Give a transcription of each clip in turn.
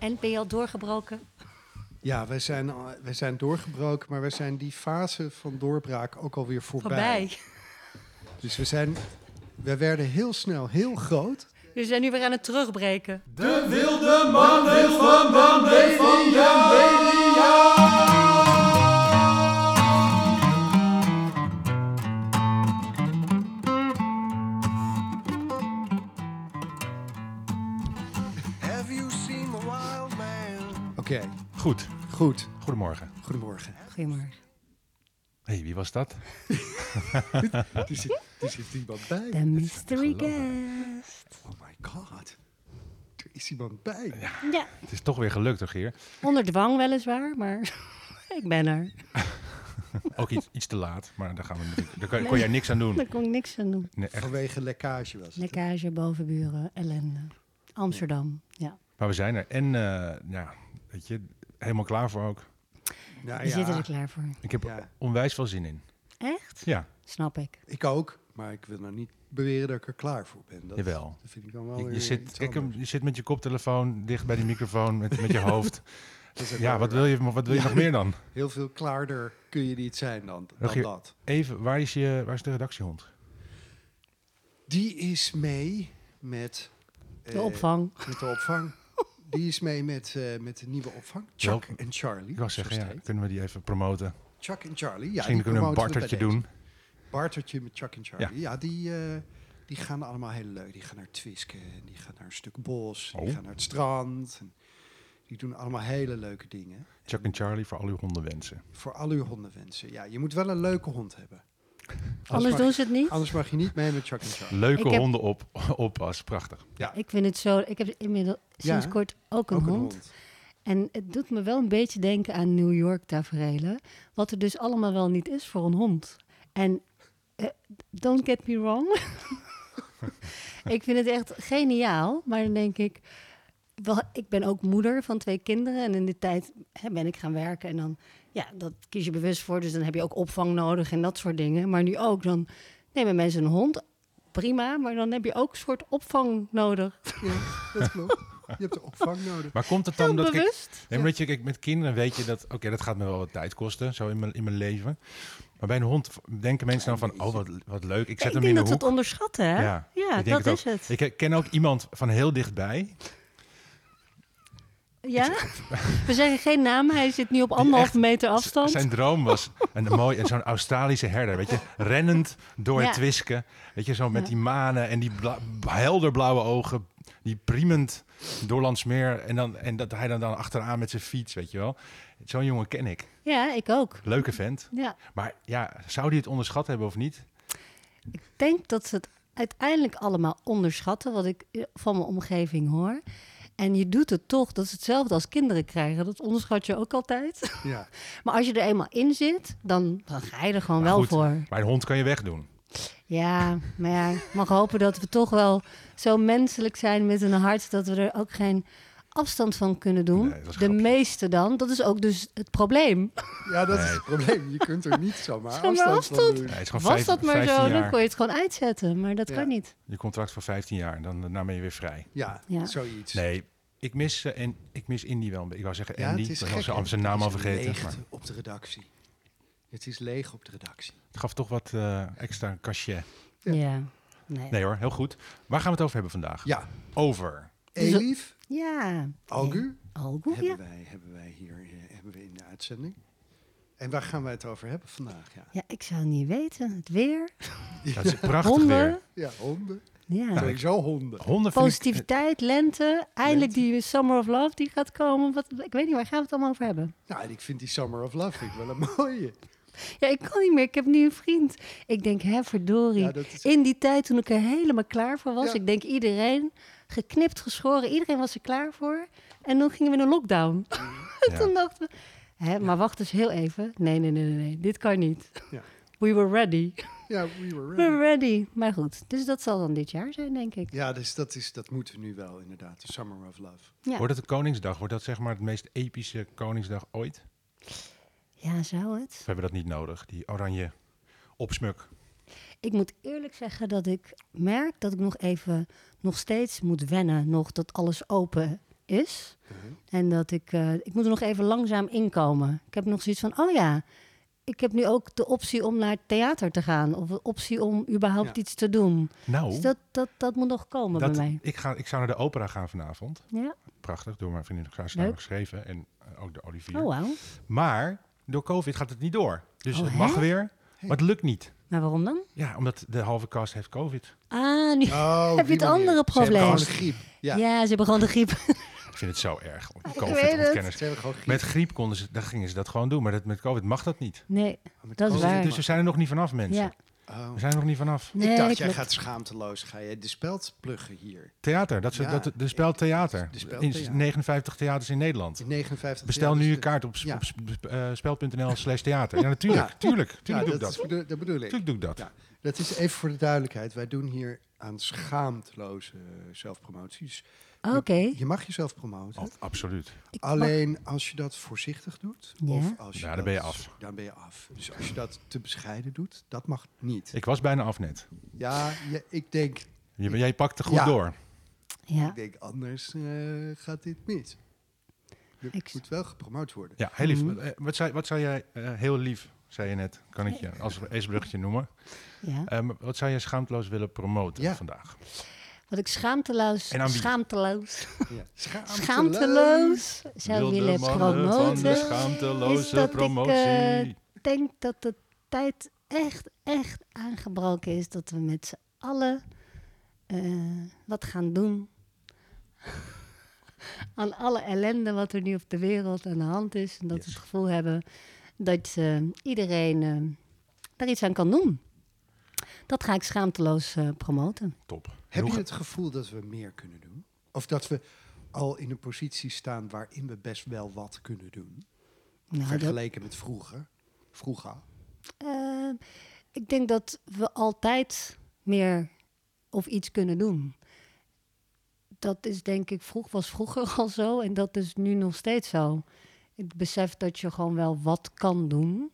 En ben je al doorgebroken? Ja, wij zijn, al- wij zijn doorgebroken, maar wij zijn die fase van doorbraak ook alweer voorbij. Voorbij. Dus we zijn, wij werden heel snel heel groot. We zijn nu weer aan het terugbreken. De wilde mannen van de media. Goed, goed. goedemorgen. Goedemorgen. Goedemorgen. Hé, hey, wie was dat? Er zit, er zit iemand bij. The mystery guest. Oh my god. Er is iemand bij. Ja, Het is toch weer gelukt, toch hier? onder dwang weliswaar, maar ik ben er. Ook iets, iets te laat, maar daar, gaan we daar kon, kon jij niks aan doen. Daar kon ik niks aan doen. Nee. Vanwege lekkage was het. Lekkage, bovenburen, ellende. Amsterdam, ja. Maar we zijn er. En eh, ja, weet je, helemaal klaar voor ook. Nou We zitten er ja, klaar voor. Ik heb Ja. onwijs veel zin in. Echt? Ja, Snap ik. ik ook. Maar ik wil nou niet beweren dat ik er klaar voor ben. Dat, Jawel. Dat vind ik dan wel je, je, zit, kijk, anders. je zit met je koptelefoon dicht bij die microfoon met, met je hoofd. Ja, wat wil je, wat wil je nog meer dan? Heel veel klaarder kun je niet zijn dan, dan dat. Even, waar is, je, waar is de redactiehond? Die is mee met... De eh, opvang. Met de opvang. Die is mee met, eh, met de nieuwe opvang. Chuck en Charlie. Ik wou zeggen, ja, kunnen we die even promoten? Chuck en Charlie. Ja, Misschien kunnen we een bartertje doen. Bartertje met Chuck en Charlie. Ja, die, eh, die gaan allemaal heel leuk. Die gaan naar Twisken, en die gaan naar een stuk bos, die Oh. gaan naar het strand. En die doen allemaal hele leuke dingen. Chuck en Charlie voor al uw hondenwensen. Voor al uw hondenwensen. Ja, je moet wel een leuke hond hebben. Anders mag- doen ze het niet. Anders mag je niet mee met Chuck en Charlie. Leuke heb- honden op, oppas, prachtig. Ja, Ik vind het zo. Ik heb inmiddels sinds Ja, kort ook een, ook een hond. En het doet me wel een beetje denken aan New York tafereelen. Wat er dus allemaal wel niet is voor een hond. En eh, don't get me wrong. ik vind het echt geniaal. Maar dan denk ik... Wel, ik ben ook moeder van twee kinderen. En in die tijd hè, ben ik gaan werken. En dan, ja, dat kies je bewust voor. Dus dan heb je ook opvang nodig en dat soort dingen. Maar nu ook, dan nemen mensen een hond. Prima, maar dan heb je ook een soort opvang nodig. Ja, dat klopt. Je hebt de opvang nodig. Maar komt het dan dat ik... Nee, dat je, kijk, met kinderen weet je dat... Oké, dat gaat me wel wat tijd kosten, zo in mijn, in mijn leven. Maar bij een hond denken mensen dan van... Oh, wat, wat leuk, ik zet ik hem denk in de dat ze hoek. het onderschatten, hè? Ja, Ja, ik denk dat het is ook. het. Ik ken ook iemand van heel dichtbij. Ja? We zeggen geen naam. Hij zit nu op anderhalve meter afstand. Zijn droom was een mooi, en zo'n Australische herder, weet je, rennend door Ja. het weet je, zo met Ja. die manen en die bla- helderblauwe ogen, die priemend door Landsmeer en dan en dat hij dan dan achteraan met zijn fiets, weet je wel. Zo'n jongen ken ik, Ja, ik ook. leuke vent. Ja. Maar ja, zou die het onderschat hebben of niet? Ik denk dat ze het uiteindelijk allemaal onderschatten, wat ik eh, van mijn omgeving hoor. En je doet het toch, dat is hetzelfde als kinderen krijgen. Dat onderschat je ook altijd. Ja. Maar als je er eenmaal in zit, dan, dan ga je er gewoon Maar wel goed, voor. Maar een hond kan je wegdoen. Ja, maar ja, ik mag hopen dat we toch wel zo menselijk zijn met een hart... dat we er ook geen afstand van kunnen doen. Nee, De grappig. meeste dan. Dat is ook dus het probleem. ja, dat is het probleem. Je kunt er niet zomaar afstand van afstand. doen. Nee, het is gewoon Was vijf- dat maar 15 zo, dan jaar. kon je het gewoon uitzetten. Maar dat Ja. kan niet. Je contract voor 15 jaar en dan daarna ben je weer vrij. Ja, Ja. zoiets. Nee, ik mis, eh, en, ik mis Indy wel. een beetje. Ik wou zeggen Ja, Andy, het is ik gek. was zijn naam al Het is vergeten. leeg Maar op de redactie. Het is leeg op de redactie. het gaf toch wat eh, extra cachet. Ja. Ja. Nee. Nee hoor, heel goed. Waar gaan we het over hebben vandaag? Ja, Over. Elif, Ja. Algu Algu, hebben, ja. wij, hebben wij hier eh, hebben we in de uitzending. En waar gaan wij het over hebben vandaag? Ja, Ja, ik zou het niet weten. Het weer, Dat is prachtig honden. weer. ja honden. Ja. Sowieso honden. Honden ik, Positiviteit, lente. Eindelijk Lente. die Summer of Love die gaat komen. Wat, ik weet niet, waar gaan we het allemaal over hebben? Nou, en ik vind die Summer of Love vind ik wel een mooie. Ja, ik kan niet meer. Ik heb nu een vriend. Ik denk, hè, verdorie. Ja, dat is, In die tijd toen ik er helemaal klaar voor was. Ja. Ik denk iedereen, geknipt, geschoren. Iedereen was er klaar voor. En toen gingen we in een lockdown. ja. Toen dachten we, hè, maar wacht eens heel even. Nee, nee, nee, nee, nee. Dit kan niet. Ja. We were ready. ja, we were We ready. were ready. Maar goed, dus dat zal dan dit jaar zijn, denk ik. Ja, dus dat, is, dat moeten we nu wel inderdaad. De Summer of Love. Ja, Wordt het de Koningsdag? Wordt dat zeg maar het meest epische Koningsdag ooit? ja zou het? Of hebben we dat niet nodig? Die oranje opsmuk. Ik moet eerlijk zeggen dat ik merk dat ik nog even, nog steeds moet wennen, nog dat alles open is. Mhm. En dat ik, eh, ik moet er nog even langzaam inkomen. Ik heb nog zoiets van, oh ja, ik heb nu ook de optie om naar het theater te gaan. Of de optie om überhaupt Ja. iets te doen. Nou, Dus dat, dat, dat moet nog komen dat, bij mij. ik, ga, ik zou naar de opera gaan vanavond. Ja, Prachtig, door mijn vriendin Graas Leuk. geschreven. En eh, ook de Olivier. oh wauw. Maar door COVID gaat het niet door. Dus Oh, het hè? mag weer, maar het lukt niet. Maar waarom dan? Ja, omdat de halve cast heeft COVID. Ah, nu Oh, heb je het manier. andere Ze hebben probleem. gewoon een griep. Ja. Ja, ze hebben gewoon de griep. Ik vind het zo erg. weet COVID-ontkenners. Met griep konden ze, dan gingen ze dat gewoon doen. Maar dat, met COVID mag dat niet. Nee, dat is waar. Dus we zijn er nog niet vanaf, mensen. ja. Oh. We zijn er nog niet vanaf. Nee, ik dacht, jij gaat schaamteloos, ga je de speld pluggen hier. Theater, dat is, Ja. dat, de spel theater. De spel In theater. 59 theaters in Nederland. In 59 Bestel nu je kaart op, Ja. op eh, spel.nl slash theater. Ja, natuurlijk. Ja. Tuurlijk, Ja, tuurlijk doe ik dat, dat. is- dat bedoel ik. Tuurlijk doe ik dat. Ja. Dat is even voor de duidelijkheid. Wij doen hier aan schaamteloze zelfpromoties. Oké. Je mag jezelf promoten. Oh, absoluut. Ik mag- Alleen als je dat voorzichtig doet. Ja. Of als je Ja, dan dat- ben je af. Dan ben je af. Dus als je dat te bescheiden doet, dat mag niet. Ik was bijna af net. Ja, je- ik denk, Je, jij pakte goed Ja. door. Ja, ik denk anders eh, gaat dit mis. Je Ik- moet wel gepromoot worden. Ja, heel lief. Mhm. Eh, wat, zei, wat zei jij, eh, heel lief, zei je net, kan ik je als eesbruggetje noemen. ja. Ehm, wat zou je schaamteloos willen promoten Ja. vandaag? Wat ik schaamteloos, schaamteloos, Ja. Schaamteloos. schaamteloos zou willen promoten. is schaamteloze dat ik, promotie. eh, Ik denk dat de tijd echt, echt aangebroken is dat we met z'n allen eh, wat gaan doen. aan alle ellende wat er nu op de wereld aan de hand is. En dat we het gevoel hebben dat eh, iedereen eh, daar iets aan kan doen. Dat ga ik schaamteloos eh, promoten. Top. Heb je het gevoel dat we meer kunnen doen? Of dat we al in een positie staan waarin we best wel wat kunnen doen? Nou, dat- vergeleken met vroeger. Vroeger. Eh, ik denk dat we altijd meer of iets kunnen doen. Dat is denk ik vroeg, was vroeger al zo en dat is nu nog steeds zo. Ik besef dat je gewoon wel wat kan doen.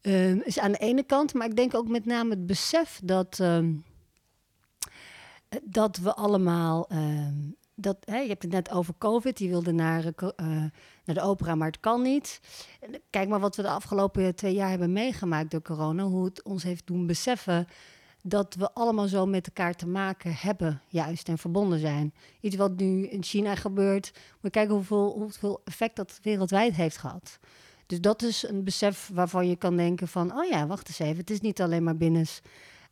Ehm, is aan de ene kant, maar ik denk ook met name het besef dat, ehm, eh, dat we allemaal. ehm, dat, hè, je hebt het net over COVID, die wilde naar, eh, naar de opera, maar het kan niet. Kijk maar wat we de afgelopen twee jaar hebben meegemaakt door corona. Hoe het ons heeft doen beseffen dat we allemaal zo met elkaar te maken hebben, juist en verbonden zijn. Iets wat nu in China gebeurt. Maar kijken hoeveel, hoeveel effect dat wereldwijd heeft gehad. Dus dat is een besef waarvan je kan denken van, oh ja, wacht eens even. Het is niet alleen maar binnen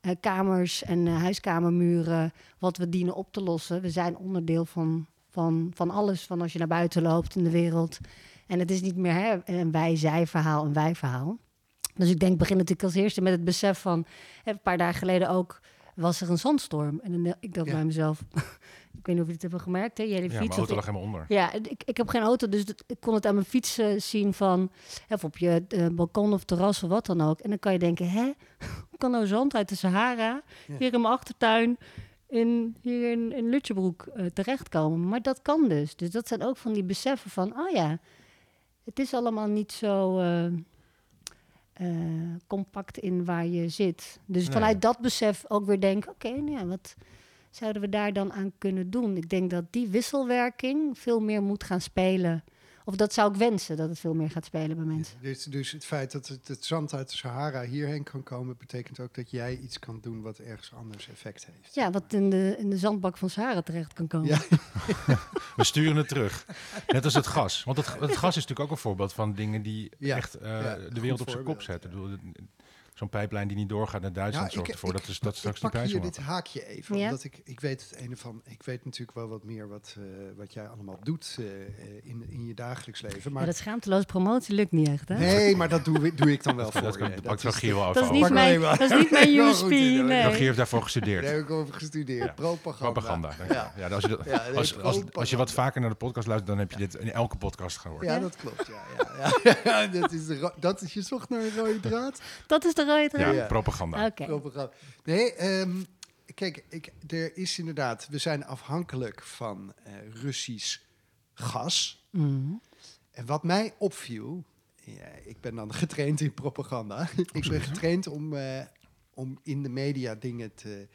eh, kamers en eh, huiskamermuren wat we dienen op te lossen. We zijn onderdeel van, van, van alles, van als je naar buiten loopt in de wereld. En het is niet meer hè, een wij-zij-verhaal, een wij-verhaal. Dus ik denk, begin natuurlijk als eerste met het besef van... hè, een paar dagen geleden ook was er een zandstorm. En dan, ik dacht Ja. bij mezelf... ik weet niet of je het hebt gemerkt, hè? Jullie Ja, mijn fiets. auto lag helemaal onder. ja, ik, ik heb geen auto, dus dat- ik kon het aan mijn fiets eh, zien van... Of op je eh, balkon of terras of wat dan ook. En dan kan je denken, hè? Hoe kan nou zand uit de Sahara Ja. hier in mijn achtertuin... In, hier in, in Lutjebroek eh, terechtkomen? Maar dat kan dus. Dus dat zijn ook van die beseffen van... Oh ja, het is allemaal niet zo... eh, eh, compact in waar je zit. Dus Nee. vanuit dat besef ook weer denken... Oké, nou ja, wat zouden we daar dan aan kunnen doen? Ik denk dat die wisselwerking veel meer moet gaan spelen. Of dat zou ik wensen, dat het veel meer gaat spelen bij mensen. Dus, dus het feit dat het, het zand uit de Sahara hierheen kan komen, betekent ook dat jij iets kan doen wat ergens anders effect heeft. Ja, wat in de, in de zandbak van Sahara terecht kan komen. Ja. We sturen het terug. Net als het gas. Want het, het gas is natuurlijk ook een voorbeeld van dingen die Ja, echt eh, ja, de wereld op zijn kop zetten. Ik Zo'n pijplijn die niet doorgaat naar Duitsland Ja, zorgt ik- ervoor ik- dat, is, dat straks ik die pak prijs hier omhoog dit haakje even, Ja. omdat ik, ik weet het ene van, ik weet natuurlijk wel wat meer wat, eh, wat jij allemaal doet eh, eh, in, in je dagelijks leven. Maar Ja, dat schaamteloos promotie lukt niet echt, hè? nee, maar dat doe, ik- doe ik dan wel voor dat kan, je. dat pakt is- wel Dat is niet Pak mijn, dat is niet mijn USP, nee. Rogier heeft daarvoor gestudeerd. Daar heb ik over gestudeerd. Ja. Propaganda. Propaganda. Ja. Ja. als, je dat- Ja, nee, als, als, als je wat vaker naar de podcast luistert, dan heb je dit in elke podcast gehoord. Ja, Ja? dat klopt. Ja, ja, ja. ja dat, is de dat is je zocht naar een rode draad. Dat is Ja, propaganda. Oké. Nee, ehm, kijk, ik, er is inderdaad, we zijn afhankelijk van eh, Russisch gas. Mhm. En wat mij opviel, ja, ik ben dan getraind in propaganda. ik ben getraind om, eh, om in de media dingen te,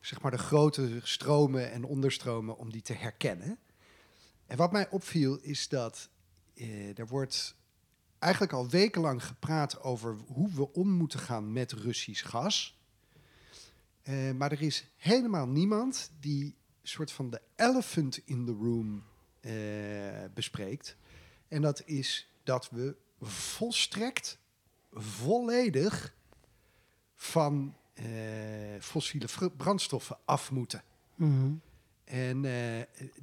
zeg maar de grote stromen en onderstromen, om die te herkennen. En wat mij opviel is dat eh, er wordt eigenlijk al wekenlang gepraat over hoe we om moeten gaan met Russisch gas. Eh, maar er is helemaal niemand die soort van de elephant in the room eh, bespreekt. En dat is dat we volstrekt volledig van eh, fossiele brandstoffen af moeten. Mhm. En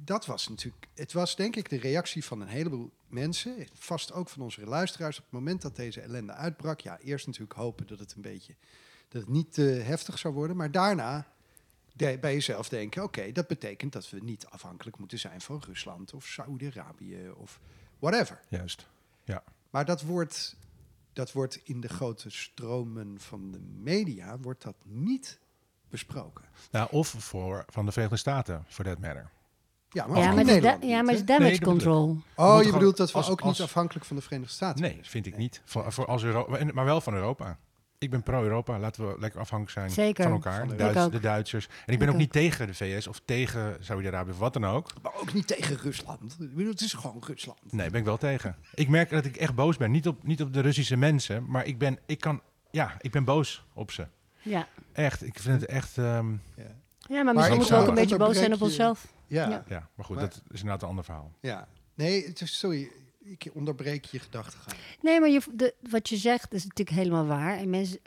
dat was natuurlijk, het was denk ik de reactie van een heleboel mensen, vast ook van onze luisteraars, op het moment dat deze ellende uitbrak. Ja, eerst natuurlijk hopen dat het een beetje, dat het niet te heftig zou worden, maar daarna de- bij jezelf denken, oké, dat betekent dat we niet afhankelijk moeten zijn van Rusland of Saoedi-Arabië of whatever. Juist. Maar dat wordt, dat wordt in de grote stromen van de media, wordt dat niet besproken. Nou, of voor, van de Verenigde Staten, for that matter. Ja, maar, Ja, maar Nederland ja, maar is damage Nee, control. Oh, je bedoelt dat we als- ook als- niet afhankelijk van de Verenigde Staten Nee, vind ik niet. Voor, voor als Europa, maar wel van Europa. Ik ben pro-Europa. Laten we lekker afhankelijk zijn Zeker. van elkaar. Van de, de- Duits- de Duitsers. En ik ben Ik ook niet ook. tegen de VS of tegen Saudi-Arabië of wat dan ook. Maar ook niet tegen Rusland. Ik bedoel, het is gewoon Rusland. Nee, ben ik wel tegen. Ik merk dat ik echt boos ben. Niet op, niet op de Russische mensen, maar ik ben, ik kan, ja, ik ben boos op ze. Ja. Echt. Ik vind het echt, ehm, Ja, ja, maar Maar misschien moeten we ook een beetje boos zijn op onszelf. ja. Ja. maar goed, Maar- dat is inderdaad een ander verhaal. ja. Nee, sorry, ik onderbreek je gedachtegang. Nee, maar je, de, wat je zegt is natuurlijk helemaal waar. En mensen,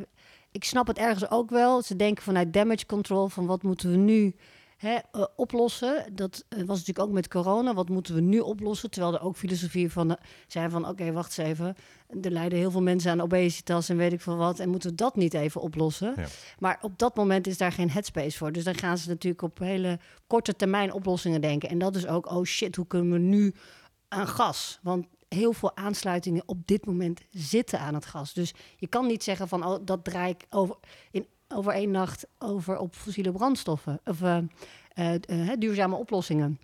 ik snap het ergens ook wel. Ze denken vanuit damage control van wat moeten we nu eh, oplossen. Dat eh, was natuurlijk ook met corona. Wat moeten we nu oplossen? Terwijl er ook filosofie van eh, zijn van oké, wacht eens even. Er lijden heel veel mensen aan obesitas en weet ik veel wat. En moeten we dat niet even oplossen? Ja. Maar op dat moment is daar geen headspace voor. Dus dan gaan ze natuurlijk op hele korte termijn oplossingen denken. En dat is ook, oh shit, hoe kunnen we nu aan gas? Want heel veel aansluitingen op dit moment zitten aan het gas. Dus je kan niet zeggen van, oh, dat draai ik over, in, over één nacht over op fossiele brandstoffen. Of eh, eh, eh, duurzame oplossingen.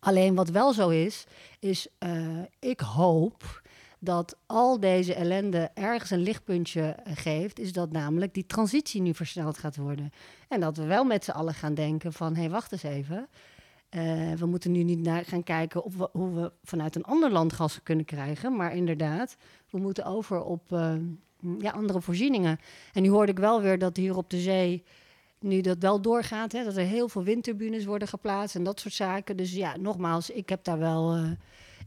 Alleen wat wel zo is, is ik hoop dat al deze ellende ergens een lichtpuntje geeft, is dat namelijk die transitie nu versneld gaat worden. En dat we wel met z'n allen gaan denken van, hé, hey, wacht eens even. We moeten nu niet naar gaan kijken we, hoe we vanuit een ander land gas kunnen krijgen. Maar inderdaad, we moeten over op ja, andere voorzieningen. En nu hoorde ik wel weer dat hier op de zee nu dat wel doorgaat. Hè, dat er heel veel windturbines worden geplaatst en dat soort zaken. Dus ja, nogmaals, ik heb daar wel, eh,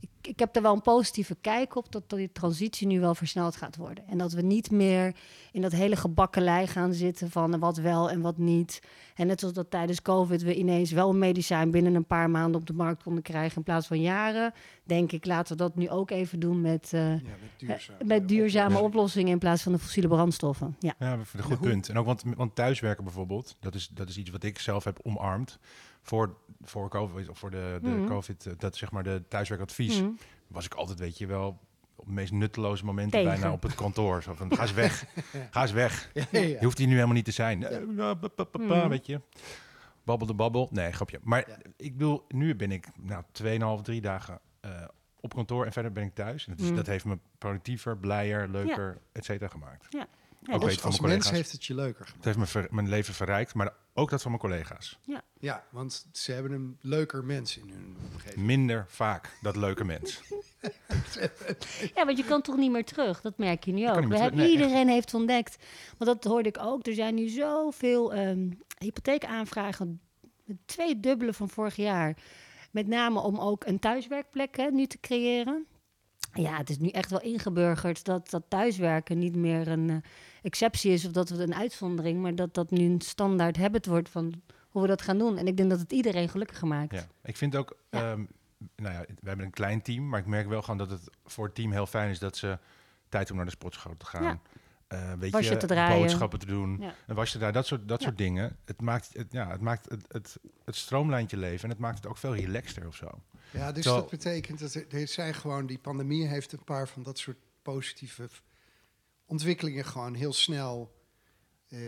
ik, ik heb daar wel een positieve kijk op. Dat, dat die transitie nu wel versneld gaat worden. En dat we niet meer in dat hele gebakkelei gaan zitten van wat wel en wat niet. En net zoals dat tijdens COVID we ineens wel een medicijn binnen een paar maanden op de markt konden krijgen in plaats van jaren. Denk ik, laten we dat nu ook even doen met, eh, Ja, met duurzame, eh, met duurzame oplossingen. oplossingen in plaats van de fossiele brandstoffen. Ja. Ja, een goed punt. En ook want, want thuiswerken bijvoorbeeld, dat is, dat is iets wat ik zelf heb omarmd. Voor, voor COVID, of voor de, de Mhm. COVID, eh, dat zeg maar de thuiswerkadvies, Mhm. was ik altijd, weet je wel, op de meest nutteloze momenten Tegen. bijna op het kantoor. Zo van, ga eens weg, ga eens weg. Ja, ja, Je hoeft hier nu helemaal niet te zijn. Ja, pa, Mhm. weet je. Babbel de babbel. Nee, grapje. Maar Ja. ik bedoel, nu ben ik nou 2,5, 3 dagen eh, op kantoor en verder ben ik thuis. En dat, is, dat heeft me productiever, blijer, leuker, et cetera gemaakt. Ja, Ook dat weet Als, van als mijn mens collega's. heeft het je leuker Het gemaakt. heeft me ver- mijn leven verrijkt, maar ook dat van mijn collega's. Ja, want ze hebben een leuker mens in hun omgeving. Minder vaak dat leuke mens. Ja, want je kan toch niet meer terug. Dat merk je nu ook. We hebben, nee, iedereen heeft ontdekt. Want dat hoorde ik ook. Er zijn nu zoveel ehm hypotheekaanvragen. Het twee dubbele van vorig jaar. Met name om ook een thuiswerkplek hè, nu te creëren. Ja, het is nu echt wel ingeburgerd dat, dat thuiswerken niet meer een eh, exceptie is of dat het een uitzondering, maar dat dat nu een standaard habit wordt van hoe we dat gaan doen. En ik denk dat het iedereen gelukkiger maakt. Ja. Ik vind ook, Ja. ehm, nou ja, we hebben een klein team, maar ik merk wel gewoon dat het voor het team heel fijn is dat ze tijd om naar de sportschool te gaan. Ja. eh, weet Wasje je, te draaien. boodschappen te doen. Ja. En was je daar, dat soort, dat Ja. soort dingen. Het maakt, het, ja, het, maakt het, het, het stroomlijntje leven en het maakt het ook veel relaxter of zo. Ja, dus dat betekent dat er, er zijn gewoon, die pandemie heeft een paar van dat soort positieve ontwikkelingen gewoon heel snel eh,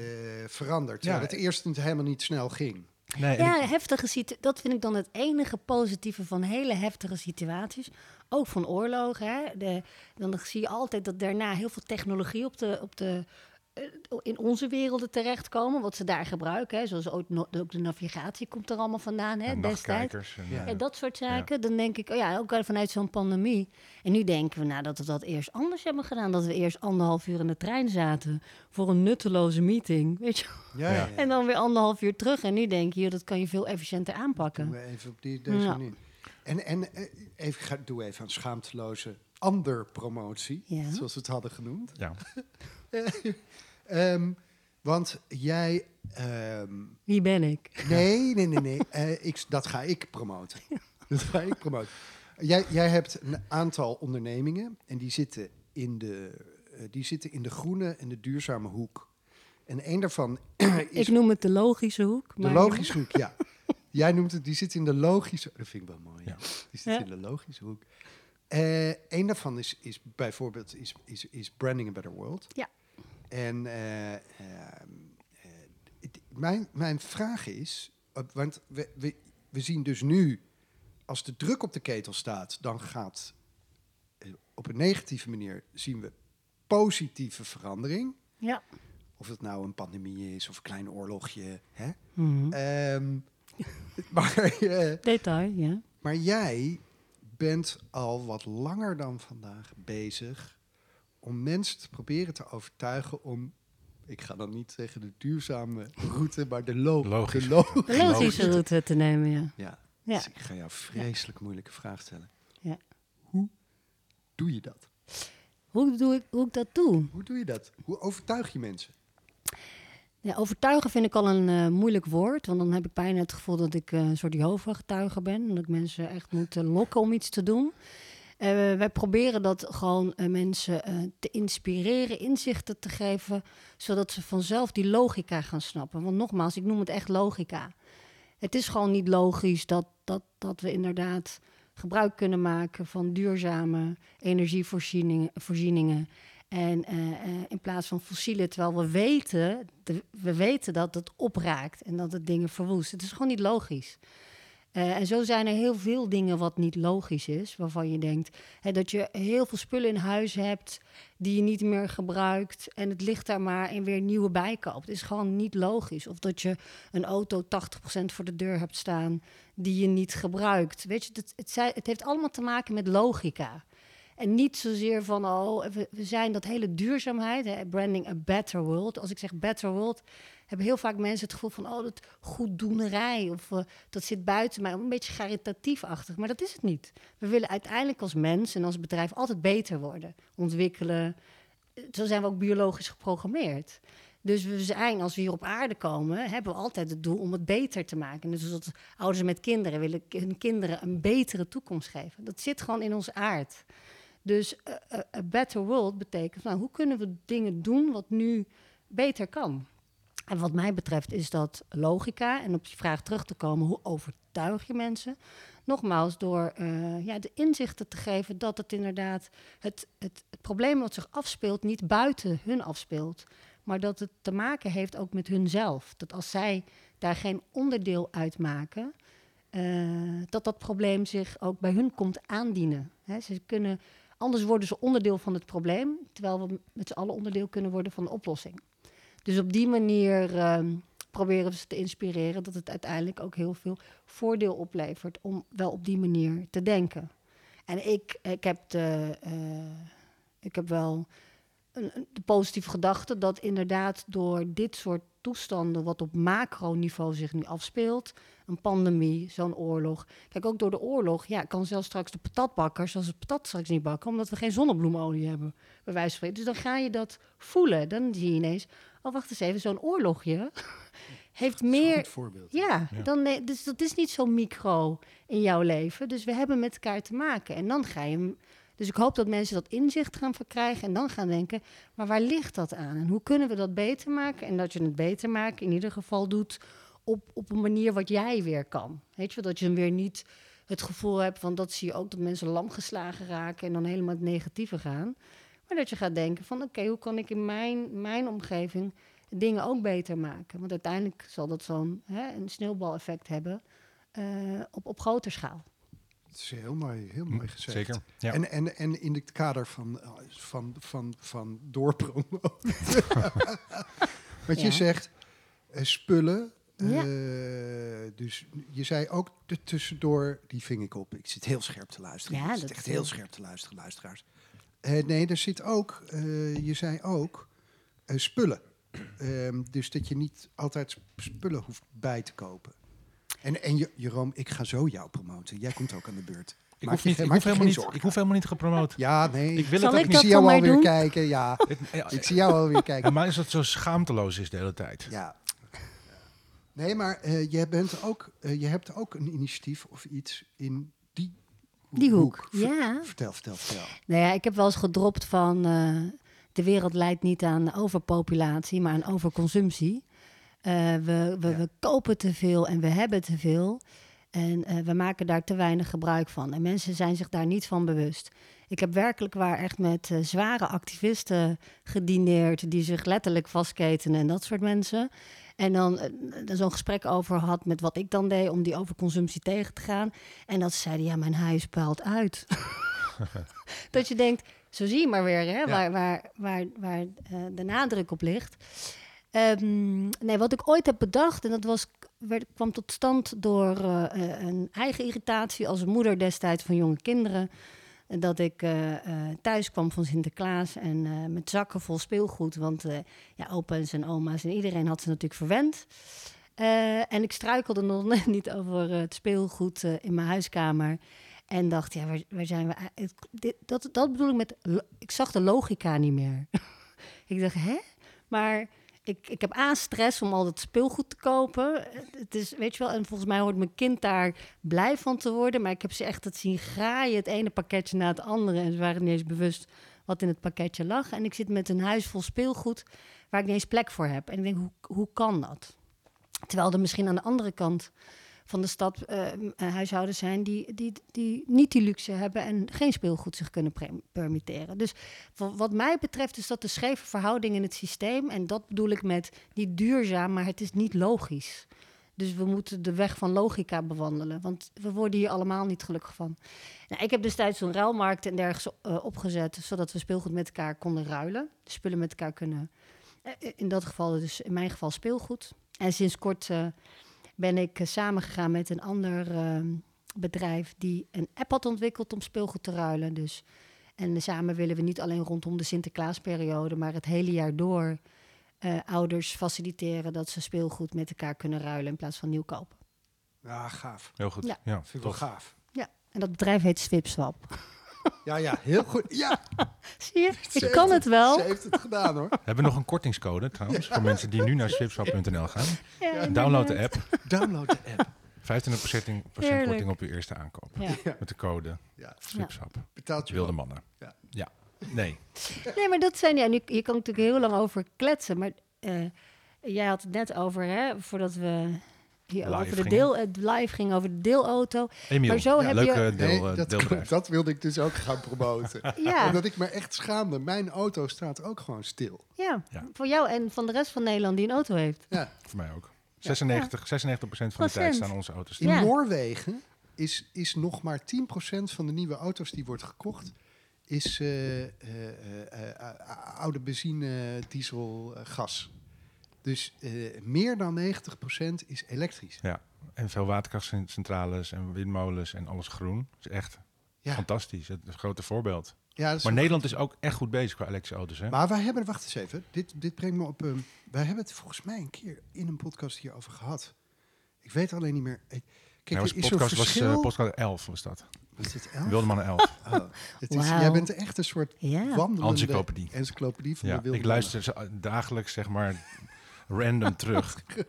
veranderd. Terwijl Ja. het eerst niet- helemaal niet snel ging. Nee, Ja, ik- heftige situ- dat vind ik dan het enige positieve van hele heftige situaties. Ook van oorlogen. Hè. De, dan zie je altijd dat daarna heel veel technologie op de, op de in onze werelden terechtkomen, wat ze daar gebruiken. Hè, zoals ook, no- ook de navigatie komt er allemaal vandaan hè, En destijds. En, Ja. eh, En dat soort zaken, dan denk ik, oh ja, ook vanuit zo'n pandemie. En nu denken we nou, dat we dat eerst anders hebben gedaan. Dat we eerst anderhalf uur in de trein zaten voor een nutteloze meeting. Weet je? Ja, Ja. ja. En dan weer anderhalf uur terug. En nu denk je, dat kan je veel efficiënter Doen aanpakken. we even op die, deze Ja. manier. En, en eh, even, ga, doe even een schaamteloze ander promotie, Ja. zoals we het hadden genoemd. ja. Ehm, want jij... ehm, Wie ben ik? nee, nee, nee, nee. eh, ik, dat ga ik promoten. Dat ga ik promoten. Jij, jij hebt een aantal ondernemingen en die zitten in de, eh, die zitten in de groene en de duurzame hoek. En een daarvan is Ik noem het de logische hoek. de maar- logische hoek, ja. Jij noemt het, die zit in de logische... Dat vind ik wel mooi. Ja. Die zit Ja. in de logische hoek. Eh een daarvan is, is bijvoorbeeld is, is, is Branding a Better World. Ja. En eh, eh, het- mijn, mijn vraag is... eh, want we, we, we zien dus nu... Als de druk op de ketel staat, dan gaat... eh, op een negatieve manier zien we positieve verandering. Ja. Of het nou een pandemie is of een klein oorlogje. Hè? Mhm. Ehm, maar, eh, Detail, ja. maar jij bent al wat langer dan vandaag bezig om mensen te proberen te overtuigen om, ik ga dan niet zeggen de duurzame route, maar de, lo Logisch. de logische route te nemen, ja. Ja, Ja. dus ik ga jou een vreselijk moeilijke vraag stellen. Ja. Hoe doe je dat? Hoe, doe ik, hoe ik dat doe? Hoe doe je dat? Hoe overtuig je mensen? Ja, overtuigen vind ik al een eh, moeilijk woord. Want dan heb ik bijna het gevoel dat ik eh, een soort Jehovah-getuige ben. En dat ik mensen echt moet eh, lokken om iets te doen. Eh, wij proberen dat gewoon eh, mensen eh, te inspireren, inzichten te geven. Zodat ze vanzelf die logica gaan snappen. Want nogmaals, ik noem het echt logica. Het is gewoon niet logisch dat, dat, dat we inderdaad gebruik kunnen maken van duurzame energievoorzieningen. Voorzieningen. En in plaats van fossielen, terwijl we weten, we weten dat het opraakt en dat het dingen verwoest. Het is gewoon niet logisch. Eh, en zo zijn er heel veel dingen wat niet logisch is, waarvan je denkt hè, dat je heel veel spullen in huis hebt die je niet meer gebruikt en het ligt daar maar en weer nieuwe bij koopt. Het is gewoon niet logisch. Of dat je een auto 80% voor de deur hebt staan die je niet gebruikt. Weet je, het, het, het heeft allemaal te maken met logica. En niet zozeer van, oh, we, we zijn dat hele duurzaamheid, hè, branding a better world. Als ik zeg better world, hebben heel vaak mensen het gevoel van, oh, dat goeddoenerij. Of eh, dat zit buiten mij, een beetje caritatiefachtig. Maar dat is het niet. We willen uiteindelijk als mens en als bedrijf altijd beter worden. Ontwikkelen. Zo zijn we ook biologisch geprogrammeerd. Dus we zijn, als we hier op aarde komen, hebben we altijd het doel om het beter te maken. Dus als ouders met kinderen willen hun kinderen een betere toekomst geven. Dat zit gewoon in onze aard. Dus eh, eh, a better world betekent, nou, hoe kunnen we dingen doen wat nu beter kan? En wat mij betreft is dat logica. En op je vraag terug te komen, hoe overtuig je mensen? Nogmaals, door eh, ja, de inzichten te geven dat het inderdaad het, het, probleem wat zich afspeelt niet buiten hun afspeelt. Maar dat het te maken heeft ook met hunzelf. Dat als zij daar geen onderdeel uitmaken, eh, dat dat probleem zich ook bij hun komt aandienen. Ze kunnen, anders worden ze onderdeel van het probleem, terwijl we met z'n allen onderdeel kunnen worden van de oplossing. Dus op die manier ehm, proberen we ze te inspireren dat het uiteindelijk ook heel veel voordeel oplevert om wel op die manier te denken. En ik, ik, heb, de, eh, ik heb wel een, de positieve gedachte dat inderdaad door dit soort toestanden, wat op macroniveau zich nu afspeelt, een pandemie, zo'n oorlog. Kijk, ook door de oorlog, ja, kan zelfs straks de patatbakkers als het patat straks niet bakken, omdat we geen zonnebloemolie hebben, bij wijze van spreken. Dus dan ga je dat voelen. Dan zie je ineens, oh wacht eens even, zo'n oorlogje heeft Dat is een meer goed voorbeeld. ja, Ja. Dan, dus dat is niet zo micro in jouw leven. Dus we hebben met elkaar te maken. En dan ga je. hem- Dus ik hoop dat mensen dat inzicht gaan verkrijgen. En dan gaan denken: maar waar ligt dat aan? En hoe kunnen we dat beter maken? En dat je het beter maken in ieder geval doet op, op een manier wat jij weer kan. Weet je, wel, dat je hem weer niet het gevoel hebt van dat zie je ook dat mensen lam geslagen raken en dan helemaal het negatieve gaan. Maar dat je gaat denken van oké, hoe kan ik in mijn, mijn omgeving dingen ook beter maken. Want uiteindelijk zal dat zo'n hè, een sneeuwbaleffect hebben eh, op, op groter schaal. is heel mooi, heel mooi gezegd. Zeker. Ja. En, en, en in het kader van, eh, van, van, van doorpromoten. Want je Ja. zegt eh, spullen. Ja. eh, dus je zei ook tussendoor, die ving ik op. Ik zit heel scherp te luisteren. Ja, ik zit dat- echt heel scherp te luisteren, luisteraars. Eh, nee, er zit ook, eh, je zei ook, eh, spullen. Ehm, dus dat je niet altijd sp- spullen hoeft bij te kopen. En, en Je- Jeroen, ik ga zo jou promoten. Jij komt ook aan de beurt. Ik hoef, niet, ik, helemaal niet, ik hoef helemaal niet gepromoot. Ja, nee. Ik wil Zal het ook ik Ik niet. dat zie jou maar alweer doen? kijken, ja. Ik zie jou alweer kijken. Mij is dat zo schaamteloos is de hele tijd. Ja. Nee, maar eh, je, bent ook, eh, je hebt ook een initiatief of iets in die, hoek, ja. Vertel, vertel, vertel. Nou ja, ik heb wel eens gedropt van eh, de wereld leidt niet aan overpopulatie, maar aan overconsumptie. Eh, we, we, Ja. we kopen te veel en we hebben te veel. En eh, we maken daar te weinig gebruik van. En mensen zijn zich daar niet van bewust. Ik heb werkelijk waar echt met zware activisten gedineerd... die zich letterlijk vastketenen en dat soort mensen. En dan er zo'n gesprek over had met wat ik dan deed... om die overconsumptie tegen te gaan. En dat ze zeiden, ja, mijn huis puilt uit. dat je denkt, zo zie je maar weer hè, waar, waar, waar, waar eh, de nadruk op ligt. Ehm, nee, wat ik ooit heb bedacht, en dat was, werd, kwam tot stand door eh, een eigen irritatie als moeder destijds van jonge kinderen. Dat ik eh, eh, thuis kwam van Sinterklaas en eh, met zakken vol speelgoed. Want ja, opa's en oma's en iedereen had ze natuurlijk verwend. En ik struikelde nog niet over het speelgoed in mijn huiskamer. En dacht, ja, waar, waar zijn we? dit, dat, dat bedoel ik met. Ik zag de logica niet meer. ik dacht, hè? Maar ik, ik heb A, stress om al dat speelgoed te kopen. Het is, weet je wel, en volgens mij hoort mijn kind daar blij van te worden. Maar ik heb ze echt het zien graaien, het ene pakketje na het andere. En ze waren niet eens bewust wat in het pakketje lag. En ik zit met een huis vol speelgoed waar ik niet eens plek voor heb. En ik denk, hoe, hoe kan dat? Terwijl er misschien aan de andere kant van de stad eh, huishoudens zijn die, die, die niet die luxe hebben en geen speelgoed zich kunnen permitteren. Dus wa- wat mij betreft is dat de scheve verhouding in het systeem. En dat bedoel ik met niet duurzaam, maar het is niet logisch. Dus we moeten de weg van logica bewandelen. Want we worden hier allemaal niet gelukkig van. Nou, ik heb destijds zo'n ruilmarkt en dergelijke eh, opgezet, zodat we speelgoed met elkaar konden ruilen. Spullen met elkaar kunnen. in dat geval, dus in mijn geval speelgoed. En sinds kort ben ik eh, samengegaan met een ander ehm, bedrijf die een app had ontwikkeld om speelgoed te ruilen. Dus, en samen willen we niet alleen rondom de Sinterklaasperiode, maar het hele jaar door eh, ouders faciliteren dat ze speelgoed met elkaar kunnen ruilen in plaats van nieuw kopen. Ja, gaaf. Heel goed. Ja. Ja, Vind ik wel gaaf. Ja, en dat bedrijf heet Swipswap. Ja, ja, heel goed. Ja, Zie je? Ik kan het wel. Ze heeft het gedaan, hoor. Hebben we nog een kortingscode trouwens? Voor mensen die nu naar swipswap.nl gaan. Ja, Download de app. Download de app. 25% Heerlijk. korting op uw eerste aankoop. Ja. Met de code Ja, swipswap. betaalt je Wilde wel. mannen. Ja. Ja. Nee. Nee, maar dat zijn ja. Nu, hier kan natuurlijk heel lang over kletsen. Maar eh, jij had het net over, hè, voordat we hier Live over de deel, het live ging over de deelauto. Emiel, Maar zo ja, heb leuke je- deel, Nee, eh, dat, dat wilde ik dus ook gaan promoten. Ja, Omdat ik me echt schaamde. Mijn auto staat ook gewoon stil. ja, Ja. voor jou en van de rest van Nederland die een auto heeft. Ja. Voor mij ook. 96, 96% van de tijd Procent. staan onze auto's In Ja. Noorwegen is, is nog maar 10% van de nieuwe auto's die wordt gekocht... is eh, eh, eh, eh, eh, oude benzine, diesel, gas. Dus eh, meer dan 90% is elektrisch. Ja. En veel waterkrachtcentrales en windmolens en alles groen. Dat is echt Ja. fantastisch. Het is een grote voorbeeld. Ja, Maar Nederland is ook echt goed bezig qua elektrische auto's. Hè? Maar wij hebben, wacht eens even, dit, dit brengt me op. ehm, wij hebben het volgens mij een keer in een podcast hierover gehad. Ik weet alleen niet meer. eh, Kijk, Nou, er was is zo'n podcast was verschil. eh, podcast 11 was dat. was dit elf? Wilde mannen 11. Oh, het is. Jij bent echt een soort Ja. wandelende Encyclopedie. encyclopedie van Ja, de wilde ik luister ze dagelijks zeg maar random terug. mannen.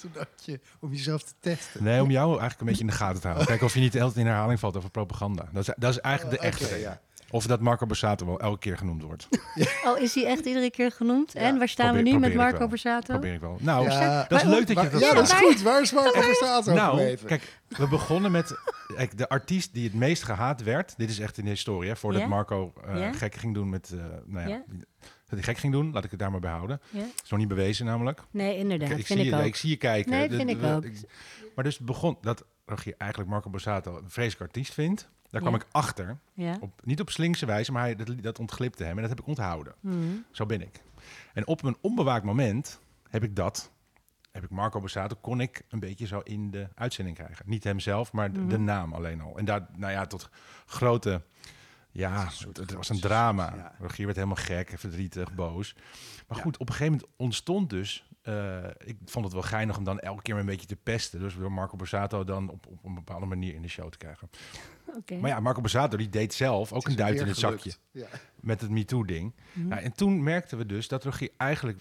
Zodat je, om jezelf te testen. Nee, om jou eigenlijk een beetje in de gaten te houden. Kijken of je niet de hele tijd in herhaling valt over propaganda. Dat is, dat is eigenlijk de Oh, echte ja. Of dat Marco Borsato wel elke keer genoemd wordt. Oh, is hij echt iedere keer genoemd? en waar staan probeer- we nu met Marco. Borsato? Probeer ik wel. Nou, Ja, dat is leuk dat je dat ja, dat is goed. Waar is Marco Borsato Nou, gebleven? kijk, we begonnen met kijk, de artiest die het meest gehaat werd. Dit is echt in de historie, hè, voordat Ja? Marco eh, Ja? gek ging doen met, eh, nou ja, Ja? Dat hij gek ging doen. Laat ik het daar maar bij houden. Ja? Dat is nog niet bewezen namelijk. Nee, inderdaad. Ik, vind zie ik je, ook. ik zie je kijken. Nee, De- vind ik ook. maar dus begon dat Rogier eigenlijk Marco Borsato een vreselijk artiest vindt. Daar kwam Ja. ik achter. Ja. Op, niet op slinkse wijze, maar hij, dat, dat ontglipte hem. En dat heb ik onthouden. Mhm. Zo ben ik. En op een onbewaakt moment heb ik dat, heb ik Marco Borsato, kon ik een beetje zo in de uitzending krijgen. Niet hemzelf, maar de, de naam alleen al. En daar, nou ja, tot grote, ja, het, het was een drama. Ja. Rogier werd helemaal gek, verdrietig, boos. Maar goed, op een gegeven moment ontstond dus, eh, ik vond het wel geinig om dan elke keer een beetje te pesten. Dus door Marco Borsato dan op, op een bepaalde manier in de show te krijgen. Oké. Maar ja, Marco Borsato die deed zelf ook een duit weer in het gelukt. zakje Ja. met het MeToo-ding. Ja, en toen merkten we dus dat Rogier eigenlijk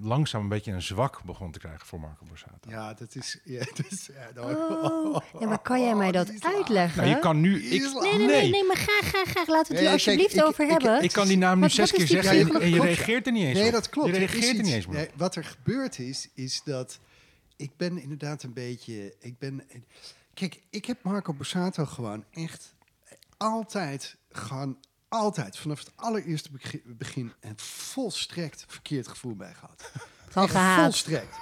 langzaam een beetje een zwak begon te krijgen voor Marco Borsato. Ja, dat is... Ja, dat is ja, Oh, ja, maar kan jij mij dat uitleggen? Nou, je kan nu... Ik. Nee, nee, nee, nee, maar graag, graag, graag. Laten we het Nee, hier alsjeblieft over ik- hebben. ik kan die naam nu Wat- zes keer zeggen en, je reageert er niet eens Nee, op. dat klopt. Je Er reageert er niet eens meer. Wat er gebeurd is, is dat ik ben inderdaad een beetje... Ik ben, kijk, ik heb Marco Borsato gewoon echt altijd, gewoon altijd, vanaf het allereerste begin, begin een volstrekt verkeerd gevoel bij gehad. Gehaat. Volstrekt.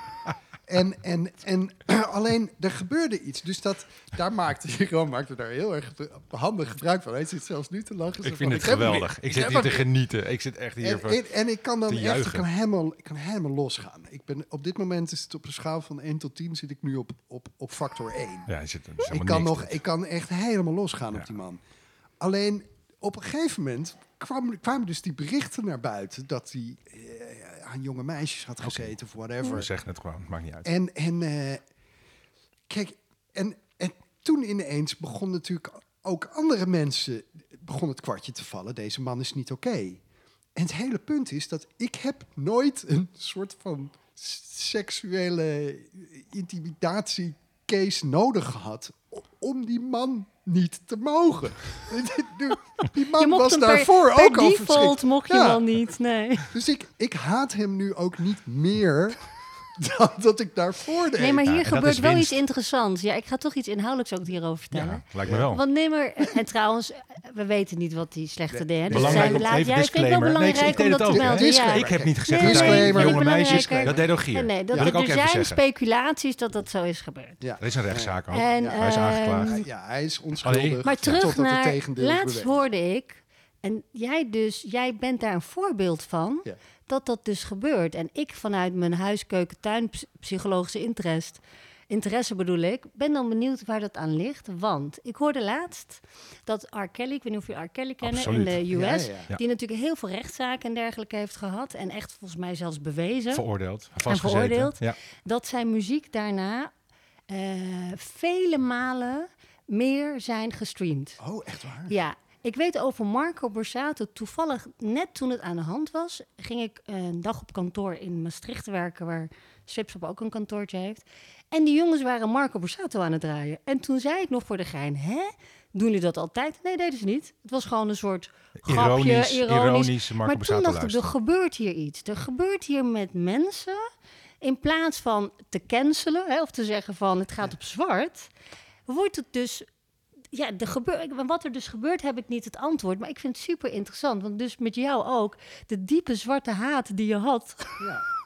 En, en, en alleen, er gebeurde iets. Dus dat, daar maakte Jeroen maakte daar heel erg handig gebruik van. Hij zit zelfs nu te lachen. Ik van, vind het geweldig. Ik zit hier te genieten. Ik zit echt hier En, voor... en, en ik kan dan echt, ik kan, helemaal, ik kan helemaal losgaan. Ik ben, op dit moment is het op een schaal van 1 tot 10 zit ik nu op, op, op factor 1. Ja, zit, er is ik, kan niks nog, dit. ik kan echt helemaal losgaan Ja. op die man. Alleen op een gegeven moment kwam, kwamen dus die berichten naar buiten dat hij eh, aan jonge meisjes had gezeten of We whatever. zeggen het gewoon, het maakt niet uit. En, en eh, kijk, en, en toen ineens begon natuurlijk ook andere mensen, begon het kwartje te vallen. Deze man is niet oké. En het hele punt is dat ik heb nooit een soort van seksuele intimidatiecase nodig gehad om die man niet te mogen. Die Je man mocht was daarvoor per, per ook al default mocht je Ja. wel niet, nee. Dus ik, ik haat hem nu ook niet meer dan dat ik daarvoor deed. Nee, maar hier dat gebeurt wel iets interessants. Ja, ik ga toch iets inhoudelijks ook hierover vertellen. Ja, lijkt me wel. Want nee, maar... En trouwens, we weten niet wat die slechte deed. Dus Belangrijk zijn laat- even ja, ik vind het wel disclaimer. Nee, ik- belangrijk ik om dat het te ook, melden. Ja. Ik heb niet gezegd Nee, dat nee, jonge meisjes... Dat deed Rogier. Nee, nee, dat, ook er zijn zeggen. speculaties dat dat zo is gebeurd. Ja. Er is een rechtszaak ook. En, Hij is aangeklaagd. Ja, hij is onschuldig. Allee. Maar terug totdat het naar... Laatst hoorde ik... En jij dus, jij bent daar een voorbeeld van... Dat dat dus gebeurt. En ik vanuit mijn huiskeuken-tuin-psychologische interest... Interesse bedoel ik, ben dan benieuwd waar dat aan ligt. Want ik hoorde laatst dat R. Kelly, ik weet niet of je R. Kelly kennen in de US, Ja, ja, ja. die natuurlijk heel veel rechtszaken en dergelijke heeft gehad. En echt volgens mij zelfs bewezen Veroordeeld. Vastgezeten. veroordeeld. Ja. dat zijn muziek daarna eh, vele malen meer zijn gestreamd. Oh, echt waar? Ja, ik weet over Marco Borsato. Toevallig, net toen het aan de hand was, ging ik een dag op kantoor in Maastricht werken, waar Swipsop ook een kantoortje heeft. En die jongens waren Marco Borsato aan het draaien. En toen zei ik nog voor de gein, hè? Doen jullie dat altijd? Nee, deden ze niet. Het was gewoon een soort grapje, Ironisch, ironisch. ironisch Marco maar Borsato toen dacht ik, er gebeurt hier iets. Er gebeurt hier met mensen, in plaats van te cancelen, hè, of te zeggen van het gaat op zwart, wordt het dus ja, de gebeur, wat er dus gebeurt, heb ik niet het antwoord. Maar ik vind het super interessant. Want dus met jou ook, de diepe zwarte haat die je had,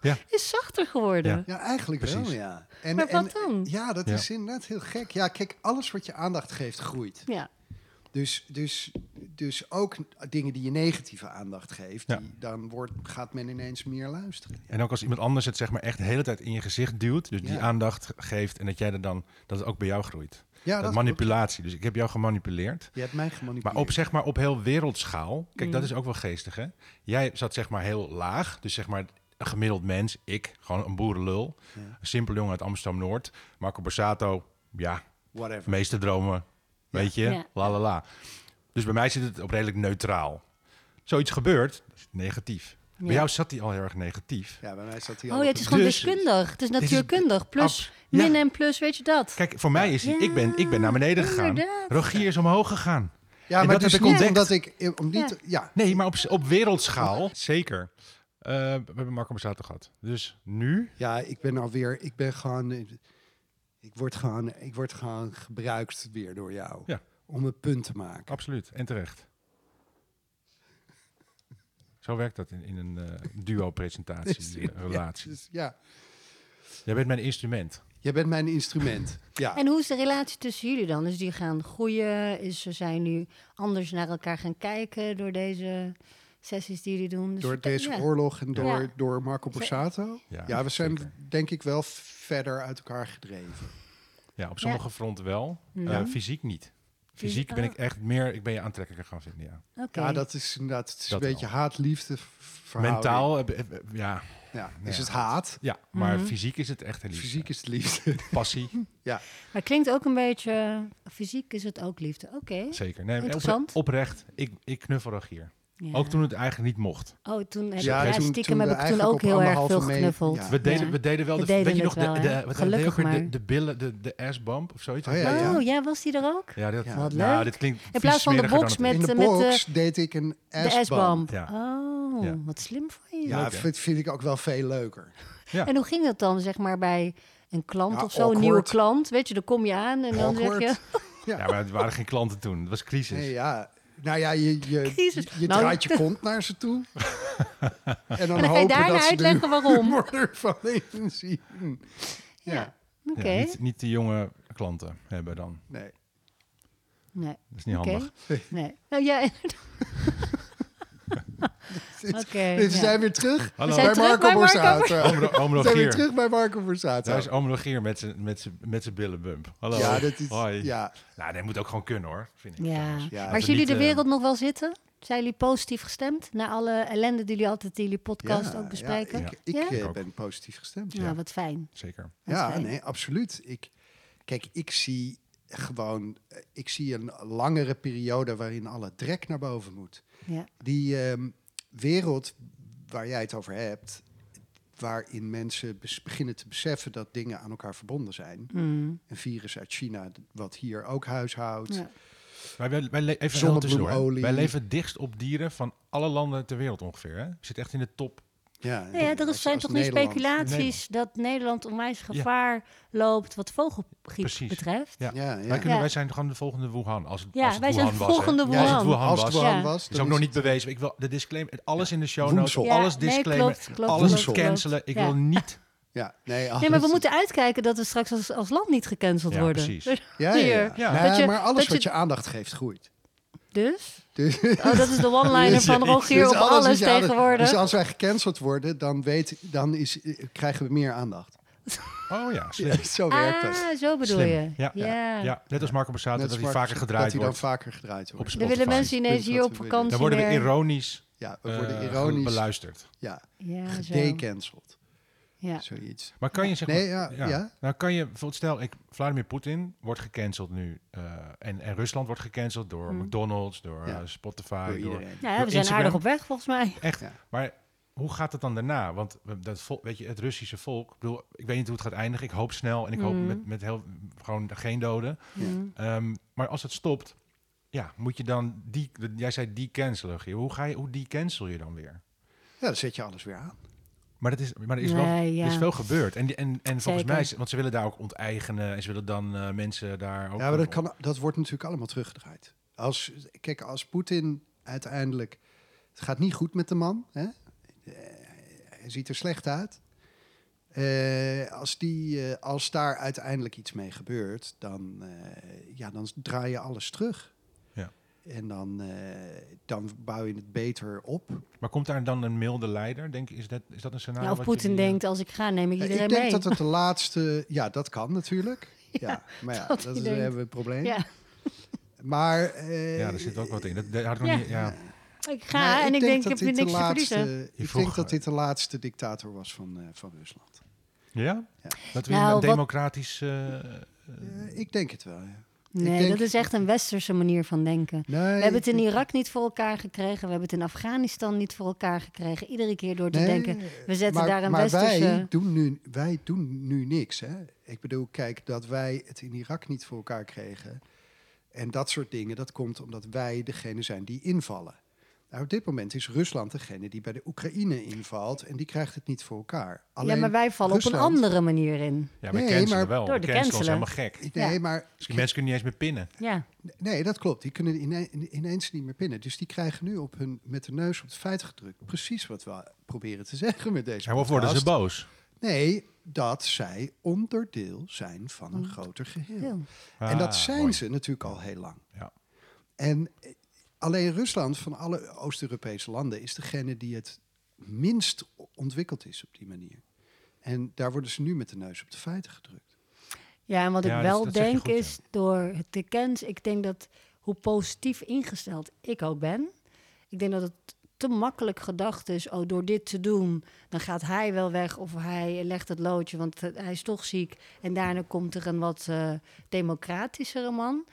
Ja. is zachter geworden. Ja. ja, eigenlijk wel, Precies. ja. En, Maar wat en- dan? Ja, dat Ja. is inderdaad heel gek. Ja, kijk, alles wat je aandacht geeft, groeit. Ja. Dus, dus, dus ook dingen die je negatieve aandacht geeft, Ja. die, dan wordt, gaat men ineens meer luisteren. En ook als iemand anders het zeg maar echt de hele tijd in je gezicht duwt, dus die Ja. aandacht geeft en dat jij er dan, dat het ook bij jou groeit. Ja, dat, dat manipulatie. Dus ik heb jou gemanipuleerd. Je hebt mij gemanipuleerd. Maar op, zeg maar, op heel wereldschaal, kijk, Mm. dat is ook wel geestig, hè? Jij zat zeg maar heel laag, dus zeg maar een gemiddeld mens, ik, gewoon een boerenlul, Ja. een simpel jongen uit Amsterdam-Noord, Marco Borsato, ja, Whatever. meeste dromen, weet je, Ja. la la la. Dus bij mij zit het op redelijk neutraal. Zoiets gebeurt, dat is negatief. Bij Ja. jou zat hij al heel erg negatief. Ja, bij mij zat hij Oh al ja, op het is gewoon Dus- wiskundig. Het is natuurkundig. Plus, ja. Min en plus, weet je dat? Kijk, voor mij is hij, ik, ben, ik ben naar beneden gegaan. inderdaad. Rogier is omhoog gegaan. Ja, En maar dat dus heb ik ontdekt. omdat ik... eh, Om niet, Ja. ja. Nee, maar op, op wereldschaal zeker. Eh, we hebben Marco Borsato gehad. Dus nu, Ja, ik ben alweer, ik ben gewoon, eh, ik word gewoon, ik word gewoon gebruikt weer door jou. Ja. Om een punt te maken. absoluut, en terecht. Zo werkt dat in, in een eh, duo-presentatie, Dus, eh, relatie. dus, ja. Jij bent mijn instrument. Jij bent mijn instrument. Ja. En hoe is de relatie tussen jullie dan? Is die gaan groeien? Is, ze zijn nu anders naar elkaar gaan kijken door deze sessies die jullie doen? Dus Door deze ja. oorlog en door, Ja. door Marco Borsato? Ja, Ja, we zijn zeker. denk ik wel verder uit elkaar gedreven. Ja, op sommige fronten wel. Ja. Eh, fysiek niet. Fysiek ben ik echt meer, ik ben je aantrekkelijker gaan vinden, ja. Oké. Ja, dat is inderdaad het is Dat een beetje haat-liefde. Mentaal, ja, Ja, is Ja. het haat. ja, maar Mhm. fysiek is het echt heel lief. Fysiek is het liefde. Passie, ja. Maar klinkt ook een beetje... Fysiek is het ook liefde. Oké. zeker. Nee, Interessant. opre- oprecht, ik, ik knuffel Rogier. Ja. Ook toen het eigenlijk niet mocht. Oh, toen, heb Ja, ja, toen- stiekem toen we heb ik toen ook heel erg veel geknuffeld. ja. We deden, Ja. we deden wel, We de, deden weet je nog, wel, de, de, Gelukkig de, de billen, de, de assbump of zoiets. Oh, ja. Oh, ja, was die er ook? Ja, dat, Ja. Wat nou, leuk. dit klinkt In plaats van de box met, In de met box de, deed ik een de S-bump. S-bump. Ja. Oh, Ja. wat slim van je. Ja, hè? vind, vind ik ook wel veel leuker. Ja. En hoe ging dat dan, zeg maar, bij een klant of zo, een nieuwe klant? Weet je, dan kom je aan en dan zeg je... Ja, maar het waren geen klanten toen. Het was crisis. Nee, ja. Nou ja, je, je, je, je Nou, draait je kont naar ze toe. en dan, En dan ga je hopen daarna dat ze uitleggen waarom. humor ervan inzien. Ja. Ja. Oké. Ja, niet, niet de jonge klanten hebben dan. Nee. Nee, Dat is niet handig. nee. Nou ja, Oké, Dus we ja. zijn weer terug Hallo. bij terug Marco bij Marco Borsato. We zijn weer terug bij Marco Borsato. Daar is oom Rogier met zijn met zijn- met zijn billenbump. Hallo. Ja, dat is... Hoi. Ja, Nou, dat moet ook gewoon kunnen hoor, vind ik. Ja. Ja, maar als jullie niet, de eh, wereld nog wel zitten? Zijn jullie positief gestemd? Na alle ellende die jullie altijd in jullie podcast ja, ook bespreken? Ja, ik eh, Ik ben positief gestemd. Ja, Ja, wat fijn. Zeker. Wat ja fijn. nee, absoluut. Ik, kijk, ik zie gewoon... eh, Ik zie een langere periode waarin alle drek naar boven moet. Ja. Die ehm, wereld waar jij het over hebt... waarin mensen beginnen te beseffen dat dingen aan elkaar verbonden zijn. Mm. Een virus uit China, wat hier ook huishoudt. Ja. Wij, wij, even Zonnebloemolie. leven dichtst op dieren van alle landen ter wereld ongeveer. Hè? We zitten echt in de top. Ja, Nou ja, er als- zijn als toch nu speculaties dat Nederland onwijs gevaar loopt wat vogelgriep Precies. betreft. Ja. Ja, ja. Wij, kunnen, Ja. wij zijn gewoon de volgende Wuhan. Als het, Ja, als het wij zijn de was, volgende Ja, Als het Wuhan. Als het was. Wuhan Ja. was, Dat is ook nog niet bewezen. Ik wil de disclaimer, alles in de show notes, Ja, alles nee, disclaimer, klopt, klopt, alles klopt, klopt. cancelen. Ik Ja. wil niet. Ja, nee, Nee, maar we moeten uitkijken dat we straks als, als land niet gecanceld Ja, worden. precies. Ja, ja, ja. Hier. Ja. Nee, Dat je- maar alles wat je- je aandacht geeft, groeit. Dus? Dus, Oh, dat is de one-liner van Rogier dus op alles tegenwoordig. Dus als wij gecanceld worden, dan, weet, dan is, krijgen we meer aandacht. Oh ja, slim. Ja, zo werkt het. Ah, zo bedoel Slim. je. Ja. Ja. Ja, net als Marco Borsato, dat hij vaker gedraaid dat hij dan wordt. vaker gedraaid Op wordt. Dan willen mensen ineens hier op vakantie Dan worden we ironisch, Ja, we worden eh, ironisch beluisterd. ja, Ja, gedecanceld. Ja. Zoiets. Maar kan je zeg maar, Nee, ja, ja. Nou kan je, bijvoorbeeld stel, ik, Vladimir Poetin wordt gecanceld nu. eh, en, en Rusland wordt gecanceld door Hmm. McDonald's, door Ja. Spotify. Door. Ja, we Door zijn Instagram. aardig op weg volgens mij. Echt. Ja. Maar hoe gaat het dan daarna? Want dat, weet je, het Russische volk, ik, bedoel, ik weet niet hoe het gaat eindigen. Ik hoop snel en ik hoop Mhm. met, met heel, gewoon geen doden. Mm. Ehm, maar als het stopt, ja, moet je dan die, jij zei die cancelen. Hoe ga je, hoe die cancel je dan weer? Ja, dan zet je alles weer aan. Maar, dat is, maar er is, wel, Nee, er is veel gebeurd. En, en, en volgens Zeker. mij, want ze willen daar ook onteigenen en ze willen dan eh, mensen daar ook. Ja, maar dat, kan, dat wordt natuurlijk allemaal teruggedraaid. Als, kijk, als Poetin uiteindelijk... Het gaat niet goed met de man. Hè? Eh, hij ziet er slecht uit. Eh, als, die, eh, als daar uiteindelijk iets mee gebeurt, dan, eh, ja, dan draai je alles terug. En dan, eh, dan bouw je het beter op. Maar komt daar dan een milde leider? Denk, is, dat, is dat een scenario? Ja, of wat Poetin eh, denkt, als ik ga, neem ik Eh, iedereen ik denk mee. dat het de laatste... Ja, dat kan natuurlijk. Ja, maar ja, dat is hebben we het probleem. Ja, Maar... eh, Ja, daar zit ook wat in. Dat, dat had ik nog Ja. niet, ja. ik ga en ik denk, ik heb dat weer dit niks de te laatste, verliezen. Ik vroeg, denk dat eh, dit de laatste dictator was van, eh, van Rusland. Ja? Ja. Dat we Nou, een wat- democratisch... eh, Eh, ik denk het wel, ja. Nee, denk- dat is echt een westerse manier van denken. Nee, We hebben het in Irak niet voor elkaar gekregen. We hebben het in Afghanistan niet voor elkaar gekregen. Iedere keer door te nee, denken, we zetten maar, daar een maar westerse... wij doen, nu, wij doen nu niks, hè. Ik bedoel, kijk, dat wij het in Irak niet voor elkaar kregen... en dat soort dingen, dat komt omdat wij degene zijn die invallen. Nou, op dit moment is Rusland degene die bij de Oekraïne invalt... en die krijgt het niet voor elkaar. Alleen ja, maar wij vallen op een andere manier in. ja, maar Nee, cancelen maar- wel. Door de is cancelen. helemaal gek. Nee, Ja. maar Misschien mensen kunnen niet eens meer pinnen. Ja, Nee, dat klopt. Die kunnen ine- ineens niet meer pinnen. Dus die krijgen nu op hun, met de neus op het feit gedrukt. Precies wat we proberen te zeggen met deze Ja, of worden ze boos? Nee, dat zij onderdeel zijn van een groter geheel. Heel. en dat Ah, zijn mooi. ze natuurlijk al heel lang. Ja. En alleen Rusland van alle Oost-Europese landen is degene die het minst ontwikkeld is op die manier. En daar worden ze nu met de neus op de feiten gedrukt. Ja, en wat Ja, ik wel dat denk goed, ja. is door het te kennen, ik denk dat hoe positief ingesteld ik ook ben, ik denk dat het te makkelijk gedacht is, oh door dit te doen, dan gaat hij wel weg of hij legt het loodje, want hij is toch ziek en daarna komt er een wat eh, democratischere man.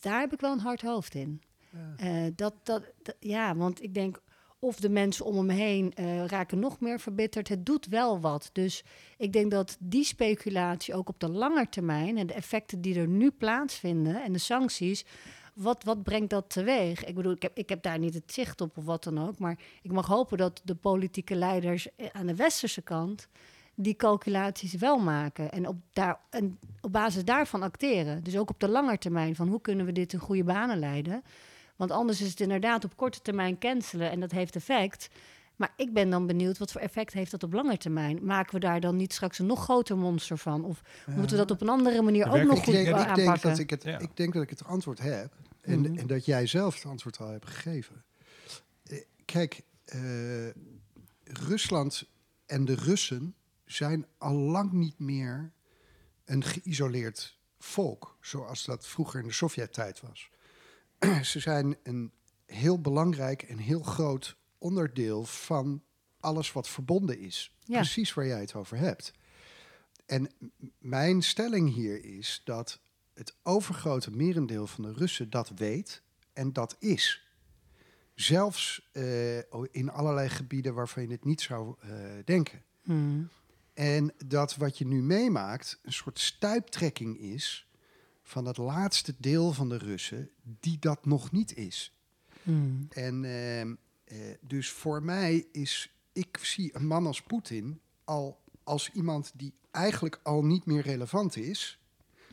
Daar heb ik wel een hard hoofd in. Eh, dat, dat, dat- ja, want ik denk of de mensen om hem heen eh, raken nog meer verbitterd. Het doet wel wat. Dus ik denk dat die speculatie ook op de lange termijn en de effecten die er nu plaatsvinden en de sancties, wat, wat brengt dat teweeg? Ik bedoel, ik heb, ik heb daar niet het zicht op of wat dan ook, maar ik mag hopen dat de politieke leiders eh, aan de westerse kant die calculaties wel maken en op, daar, en op basis daarvan acteren. Dus ook op de lange termijn van hoe kunnen we dit in goede banen leiden. Want anders is het inderdaad op korte termijn cancelen en dat heeft effect. Maar ik ben dan benieuwd, wat voor effect heeft dat op lange termijn? Maken we daar dan niet straks een nog groter monster van? Of moeten we dat op een andere manier ook nog goed denk, ik, denk aanpakken? dat ik, het, Ja. ik denk dat ik het antwoord heb. En, Mhm. en dat jij zelf het antwoord al hebt gegeven. Eh, Kijk, eh, Rusland en de Russen zijn al lang niet meer een geïsoleerd volk, zoals dat vroeger in de Sovjet-tijd was. Ze zijn een heel belangrijk en heel groot onderdeel van alles wat verbonden is. Ja. Precies waar jij het over hebt. En mijn stelling hier is dat het overgrote merendeel van de Russen dat weet en dat is. Zelfs eh, in allerlei gebieden waarvan je het niet zou eh, denken. Hmm. En dat wat je nu meemaakt een soort stuiptrekking is van het laatste deel van de Russen die dat nog niet is. Hmm. En ehm, eh, dus voor mij is, ik zie een man als Poetin al als iemand die eigenlijk al niet meer relevant is,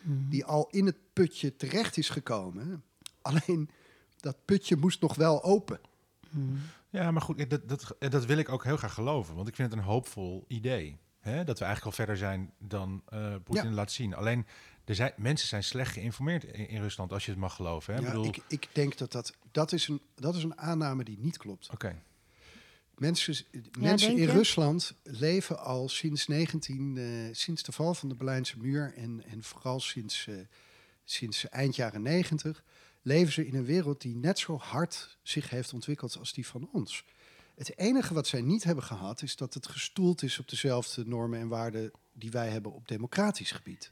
Hmm. die al in het putje terecht is gekomen. Alleen dat putje moest nog wel open. Hmm. Ja, maar goed, dat, dat, dat wil ik ook heel graag geloven. Want ik vind het een hoopvol idee. Hè? Dat we eigenlijk al verder zijn dan eh Poetin Ja. laat zien. Alleen, er zijn, mensen zijn slecht geïnformeerd in, in Rusland, als je het mag geloven. Hè? Ja, ik bedoel, ik, ik denk dat dat, dat, is een, dat is een aanname die niet klopt. Oké, Mensen, mensen denk in? Rusland leven al sinds 19, eh, sinds de val van de Berlijnse muur en, en vooral sinds, eh, sinds eind jaren 90, leven ze in een wereld die net zo hard zich heeft ontwikkeld als die van ons. Het enige wat zij niet hebben gehad, is dat het gestoeld is op dezelfde normen en waarden die wij hebben op democratisch gebied.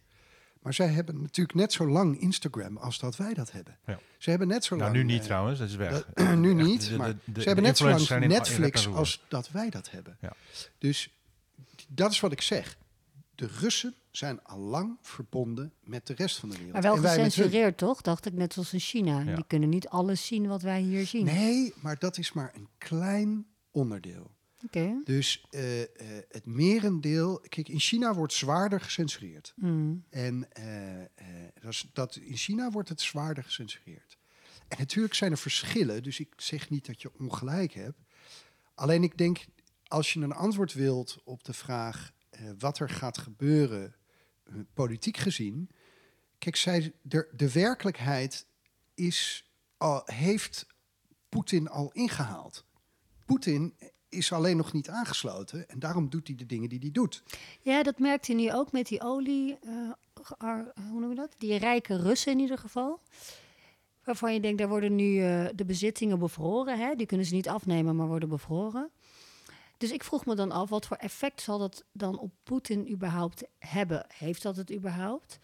Maar zij hebben natuurlijk net zo lang Instagram als dat wij dat hebben. Ja. Ze hebben net zo nou lang. nu niet eh, trouwens, dat is weg. dat- nu niet, de- maar de- de- ze hebben net zo lang in- in Netflix als dat wij dat hebben. Ja. Dus dat is wat ik zeg. De Russen zijn al lang verbonden met de rest van de wereld. Maar wel gecensureerd, toch? Dacht ik, net zoals in China. Ja. Die kunnen niet alles zien wat wij hier zien. Nee, maar dat is maar een klein onderdeel. Dus eh, eh, het merendeel... Kijk, in China wordt zwaarder gecensureerd. Hmm. En eh, dat is, dat, in China wordt het zwaarder gecensureerd. En natuurlijk zijn er verschillen, dus ik zeg niet dat je ongelijk hebt. Alleen ik denk, als je een antwoord wilt op de vraag wat er gaat gebeuren, politiek gezien. Kijk, zij, de, de werkelijkheid is, al, heeft Poetin al ingehaald. Poetin is alleen nog niet aangesloten en daarom doet hij de dingen die hij doet. Ja, dat merkt hij nu ook met die olie. eh, ar- hoe noem je dat? Die rijke Russen in ieder geval. Waarvan je denkt, daar worden nu eh, de bezittingen bevroren. Hè? Die kunnen ze niet afnemen, maar worden bevroren. Dus ik vroeg me dan af, wat voor effect zal dat dan op Poetin überhaupt hebben? Heeft dat het überhaupt?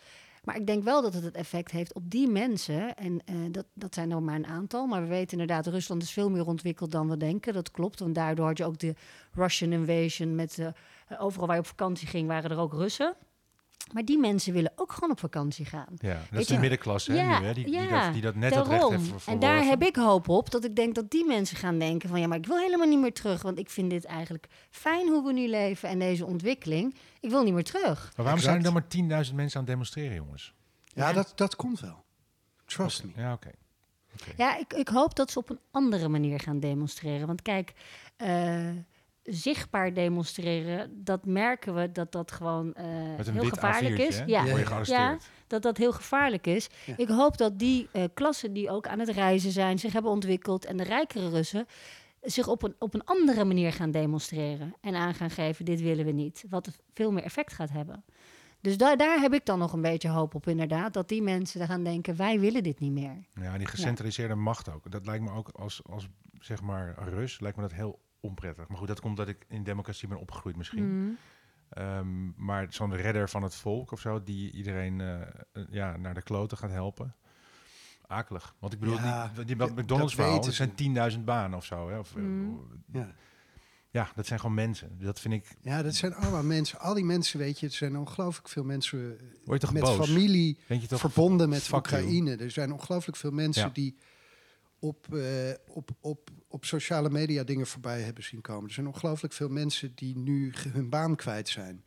Maar ik denk wel dat het het effect heeft op die mensen. En eh, dat, dat zijn er maar een aantal. Maar we weten inderdaad, Rusland is veel meer ontwikkeld dan we denken. Dat klopt, want daardoor had je ook de Russian invasion. Met, eh, overal waar je op vakantie ging, waren er ook Russen. Maar die mensen willen ook gewoon op vakantie gaan. Ja, dat Weet is de je- middenklasse hè, nu, hè, die, die, dat, die dat net dat recht daarom. heeft ver- En daar verworven. heb ik hoop op dat ik denk dat die mensen gaan denken van ja, maar ik wil helemaal niet meer terug, want ik vind dit eigenlijk fijn hoe we nu leven en deze ontwikkeling. Ik wil niet meer terug. Maar waarom Exact. zijn er dan maar 10.000 mensen aan het demonstreren, jongens? Ja, Dat, dat komt wel. Trust me. Ja, oké. Ja, ik, ik hoop dat ze op een andere manier gaan demonstreren. Want kijk, eh, zichtbaar demonstreren, dat merken we dat dat gewoon eh, Met een heel wit gevaarlijk A4'tje, is. hè? Ja, Ja. dat dat heel gevaarlijk is. Ja. Ik hoop dat die eh, klassen die ook aan het reizen zijn, zich hebben ontwikkeld en de rijkere Russen zich op een, op een andere manier gaan demonstreren en aan gaan geven, dit willen we niet. Wat veel meer effect gaat hebben. Dus daar daar heb ik dan nog een beetje hoop op, inderdaad. Dat die mensen gaan denken, wij willen dit niet meer. Ja, die gecentraliseerde macht ook. Dat lijkt me ook als, als zeg maar Rus, lijkt me dat heel onprettig. Maar goed, dat komt dat ik in democratie ben opgegroeid misschien. Mhm. Ehm, maar zo'n redder van het volk of zo, die iedereen eh, eh, ja, naar de kloten gaat helpen. Akelig. Want ik bedoel, Ja, die, McDonald's verhaal, dat zijn 10.000 banen of zo. Hè? Of, eh, Mm. Ja. Ja, dat zijn gewoon mensen. Dat vind ik... ja, dat zijn allemaal mensen. Al die mensen, weet je, er zijn ongelooflijk veel mensen Word je toch met boos? familie Denk je toch... verbonden met you. Oekraïne. Er zijn ongelooflijk veel mensen Ja. die op, eh, op, op, op sociale media dingen voorbij hebben zien komen. Er zijn ongelooflijk veel mensen die nu hun baan kwijt zijn.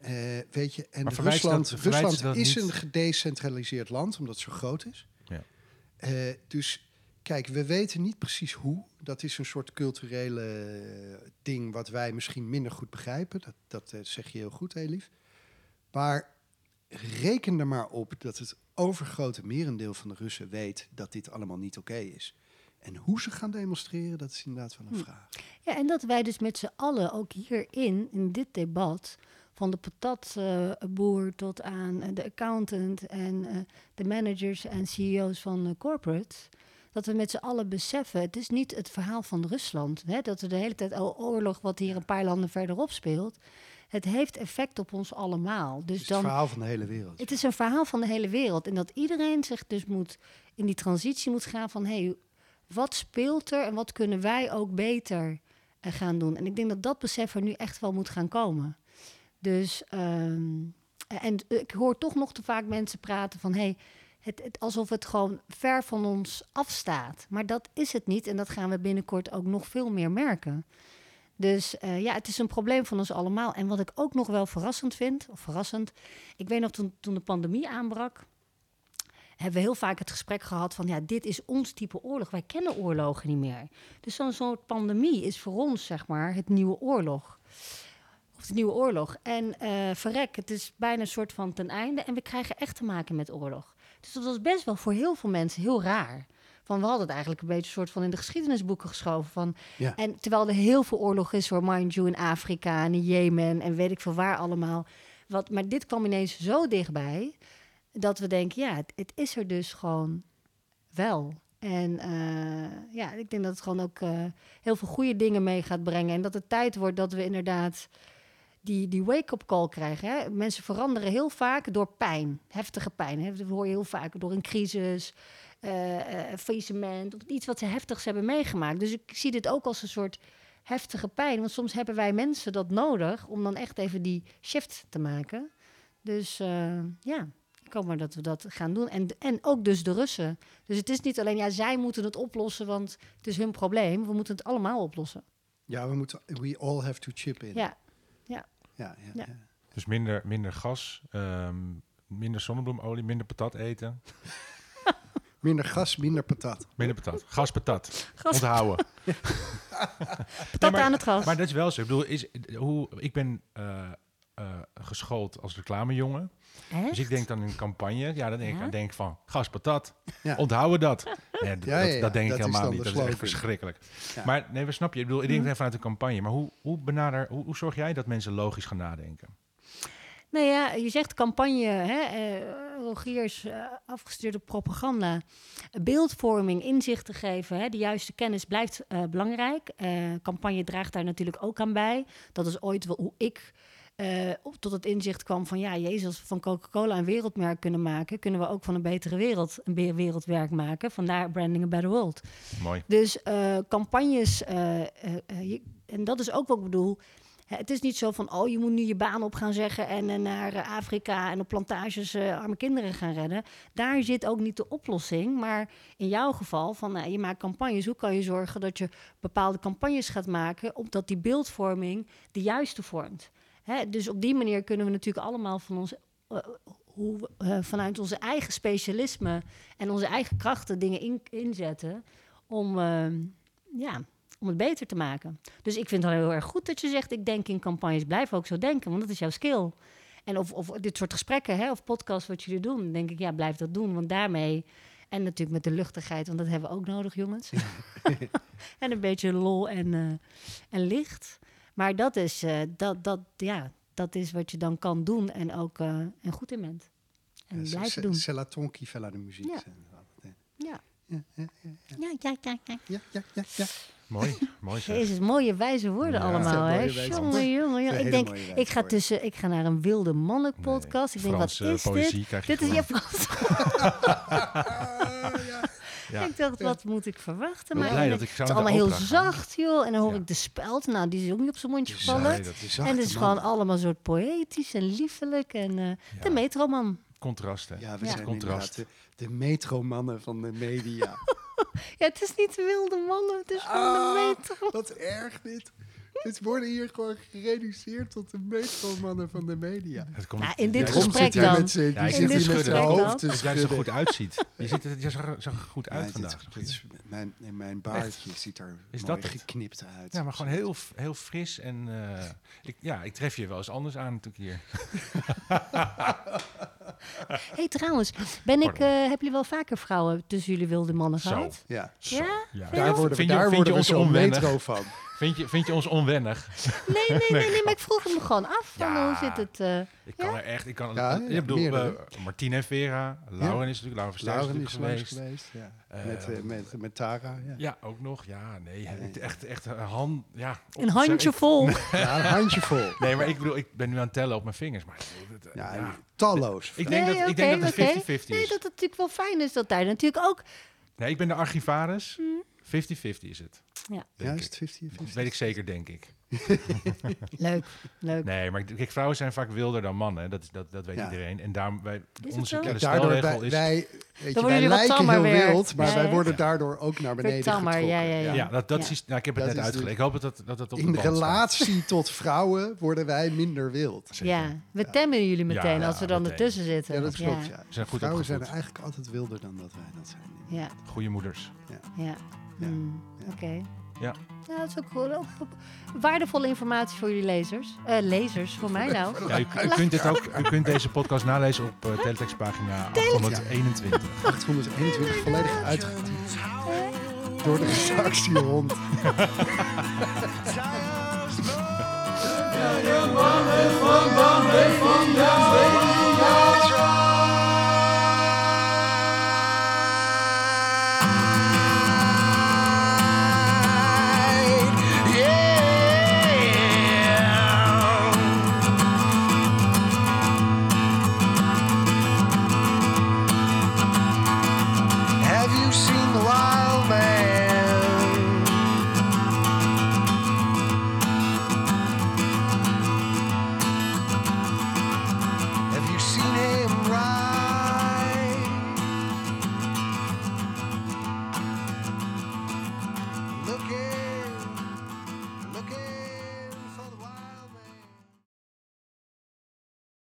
Eh, weet je, en dat- Rusland, Rusland is niet? een gedecentraliseerd land, omdat het zo groot is. Ja. Eh, dus kijk, we weten niet precies hoe. Dat is een soort culturele eh, ding wat wij misschien minder goed begrijpen. Dat, dat zeg je heel goed, heel lief. Maar reken er maar op dat het overgrote merendeel van de Russen weet dat dit allemaal niet oké is. En hoe ze gaan demonstreren, dat is inderdaad wel een Hm. vraag. Ja, en dat wij dus met z'n allen ook hierin, in dit debat, van de patatboer tot aan eh, de accountant en eh, de managers en CEO's van corporates, dat we met z'n allen beseffen, het is niet het verhaal van Rusland, hè, dat er de hele tijd al oorlog wat hier een paar landen verderop speelt. Het heeft effect op ons allemaal. Het Dus is het dan, verhaal van de hele wereld. het is een verhaal van de hele wereld. En dat iedereen zich dus moet in die transitie moet gaan van hé, hey, wat speelt er en wat kunnen wij ook beter eh, gaan doen? En ik denk dat dat besef er nu echt wel moet gaan komen. Dus, ehm, en ik hoor toch nog te vaak mensen praten van hey, het, alsof het gewoon ver van ons afstaat. Maar dat is het niet en dat gaan we binnenkort ook nog veel meer merken. Dus ja, het is een probleem van ons allemaal. En wat ik ook nog wel verrassend vind, of verrassend, ik weet nog toen, toen de pandemie aanbrak, hebben we heel vaak het gesprek gehad van ja, dit is ons type oorlog. Wij kennen oorlogen niet meer. Dus zo'n soort pandemie is voor ons zeg maar het nieuwe oorlog. Of de nieuwe oorlog. En uh, verrek, het is bijna een soort van ten einde. En we krijgen echt te maken met oorlog. Dus dat was best wel voor heel veel mensen heel raar. Van we hadden het eigenlijk een beetje een soort van in de geschiedenisboeken geschoven. Van, Ja. En terwijl er heel veel oorlog is, hoor, mind you, in Afrika en in Jemen en weet ik veel waar allemaal. Wat, maar dit kwam ineens zo dichtbij dat we denken, ja, het, is er dus gewoon wel. En uh, ja, ik denk dat het gewoon ook uh, heel veel goede dingen mee gaat brengen. En dat het tijd wordt dat we inderdaad die, die wake-up call krijgen. Hè? Mensen veranderen heel vaak door pijn, heftige pijn. Hè? Dat hoor je heel vaak door een crisis, uh, faillissement, of iets wat ze heftigs hebben meegemaakt. Dus ik zie dit ook als een soort heftige pijn. Want soms hebben wij mensen dat nodig om dan echt even die shift te maken. Dus ja, ik hoop maar dat we dat gaan doen. En, en ook dus de Russen. Dus het is niet alleen, ja, zij moeten het oplossen, want het is hun probleem. We moeten het allemaal oplossen. Ja, we moeten, we all have to chip in. Ja, ja, ja. Ja. ja. Dus minder, minder gas, um, minder zonnebloemolie, minder patat eten. Minder gas, minder patat. Minder patat. Gas, patat. Gas. Onthouden. patat maar, aan het gas. Maar dat is wel zo. Ik bedoel, is, hoe, ik ben uh, uh, geschoold als reclamejongen. Echt? Dus ik denk dan in een campagne. Ja, dan denk, Ja? ik, denk van, gas, patat. Ja. Onthouden dat. Nee, Ja, dat, ja, ja. dat denk Dat ik helemaal niet. Dat is echt verschrikkelijk. Ja. Maar nee, we snap je. Ik bedoel, ik Mhm. denk vanuit een campagne. Maar hoe, hoe, benader, hoe, hoe zorg jij dat mensen logisch gaan nadenken? Nou ja, je zegt campagne, hè, uh, Rogiers, uh, afgestuurd op propaganda. Beeldvorming, inzicht te geven, hè, de juiste kennis blijft uh, belangrijk. campagne draagt daar natuurlijk ook aan bij. Dat is ooit wel hoe ik uh, tot het inzicht kwam van... ja, Jezus, als we van Coca-Cola een wereldmerk kunnen maken... kunnen we ook van een betere wereld een wereldwerk maken. Vandaar Branding a Better World. Mooi. Dus uh, campagnes, uh, je, en dat is ook wat ik bedoel... Het is niet zo van, oh, je moet nu je baan op gaan zeggen en naar Afrika en op plantages uh, arme kinderen gaan redden. Daar zit ook niet de oplossing. Maar in jouw geval, van, uh, je maakt campagnes, hoe kan je zorgen dat je bepaalde campagnes gaat maken, opdat die beeldvorming de juiste vormt? Hè, dus op die manier kunnen we natuurlijk allemaal van ons, uh, hoe, uh, vanuit onze eigen specialisme en onze eigen krachten dingen in, inzetten om, uh, ja, om het beter te maken. Dus ik vind het heel erg goed dat je zegt, ik denk in campagnes, blijf ook zo denken, want dat is jouw skill. En of, of dit soort gesprekken, hè, of podcasts wat jullie doen, denk ik, ja, blijf dat doen, want daarmee... En natuurlijk met de luchtigheid, want dat hebben we ook nodig, jongens. en een beetje lol en, eh, en licht. Maar dat is, eh, dat, dat, ja, dat is wat je dan kan doen en ook eh, en goed in bent. En Ja, blijven doen. C'est la ton qui fait la de muziek. Ja. Ja. Ja, ja, Ja, ja, ja, ja. Ja, ja. Mooi, mooi zeg. Jezus, mooie wijze woorden Ja. allemaal, hè? Jongen, Ik denk, ik ga tussen, ik ga naar een wilde mannen podcast. ik denk, Franse wat is poëzie dit? krijg je Dit is je. Frans. Ja. Ik dacht, wat moet ik verwachten? Maar blij en dat het ik is allemaal heel zacht, joh. En dan hoor Ja. ik de speld. Nou, die is ook niet op zijn mondje gevallen. En het is man. gewoon allemaal soort poëtisch en liefelijk. En eh, de metroman. contrast, hè. Ja, we Ja. zijn Contrast. inderdaad de, de metromannen van de media. Ja, het is niet wilde mannen, het is gewoon de Ah, metro. Wat erg dit. Dit worden hier gewoon gereduceerd tot de metromannen van de media. Het komt, Nou, in dit Ja, gesprek dan. met z'n- Ja, zit hier met zijn hoofd te jij er zo goed uitziet. Je, ziet er, je zag, zag er goed uit Ja, vandaag. dit is- mijn, mijn baardje ziet er Is mooi dat het? geknipt uit. Ja, maar gewoon heel, heel fris en eh, ik, ja, ik tref je wel eens anders aan natuurlijk hier. hey, trouwens, ben ik, Pardon. eh hebben jullie wel vaker vrouwen tussen jullie wilde mannen Zo. gehad? Ja, Zo, Ja? ja. daar worden we, vind je, daar worden we ons zo onwennig? metro van. Vind je, vind je ons onwennig? Nee, nee, nee, nee, maar ik vroeg hem gewoon af. Van, Ja. hoe zit het? eh, Ik kan er echt, ik kan, Ja, ik ja, bedoel, Martine en Vera, Lauren is natuurlijk, Lauren is Lauren natuurlijk geweest. geweest. Ja. Eh, met, met, met Tara. Ja. Ja, ook nog. Ja, nee, het- echt, echt een hand, ja. op- een handje ik- vol. Ja, een handje vol. Nee, maar ik bedoel, ik ben nu aan het tellen op mijn vingers. Maar het- Ja, ja. talloos. Ik denk, dat, Nee, ik denk dat het oké. 50-50 Nee, is. dat het natuurlijk wel fijn is dat daar natuurlijk ook... Nee, ik ben de archivaris. Hmm. 50-50 is het. Ja, Juist, ik. 50 Dat weet ik zeker, denk ik. leuk, leuk. Nee, maar kijk, vrouwen zijn vaak wilder dan mannen. Dat, is, dat, dat weet Ja. iedereen. En daarom, wij, onze kille Daardoor wij, is... wij, weet je, worden wij lijken heel wild, maar Ja, wij ja. worden daardoor ook naar beneden tammer, getrokken. ja, ja, ja. ja, dat, dat, Ja. Is, nou, ik heb het Dat net uitgelegd. dus- Ik hoop dat dat, dat, het op de In staat. relatie tot vrouwen worden wij minder wild. Zeker. Ja, we temmen jullie meteen Ja, als we dan meteen. ertussen zitten. Ja, dat klopt. Ja. We zijn goed vrouwen zijn eigenlijk altijd wilder dan dat wij dat zijn. Ja, Goede moeders. ja. Ja. Hmm, Ja. Oké. Ja. Nou, dat is ook cool. Ook- ook Waardevolle informatie voor jullie lezers. Eh, lezers, voor mij nou. Ja, u, u kunt dit ook, u kunt deze podcast nalezen op uh, teletextpagina 821. 821 volledig uitgetypt. Door de redactiehond. mannen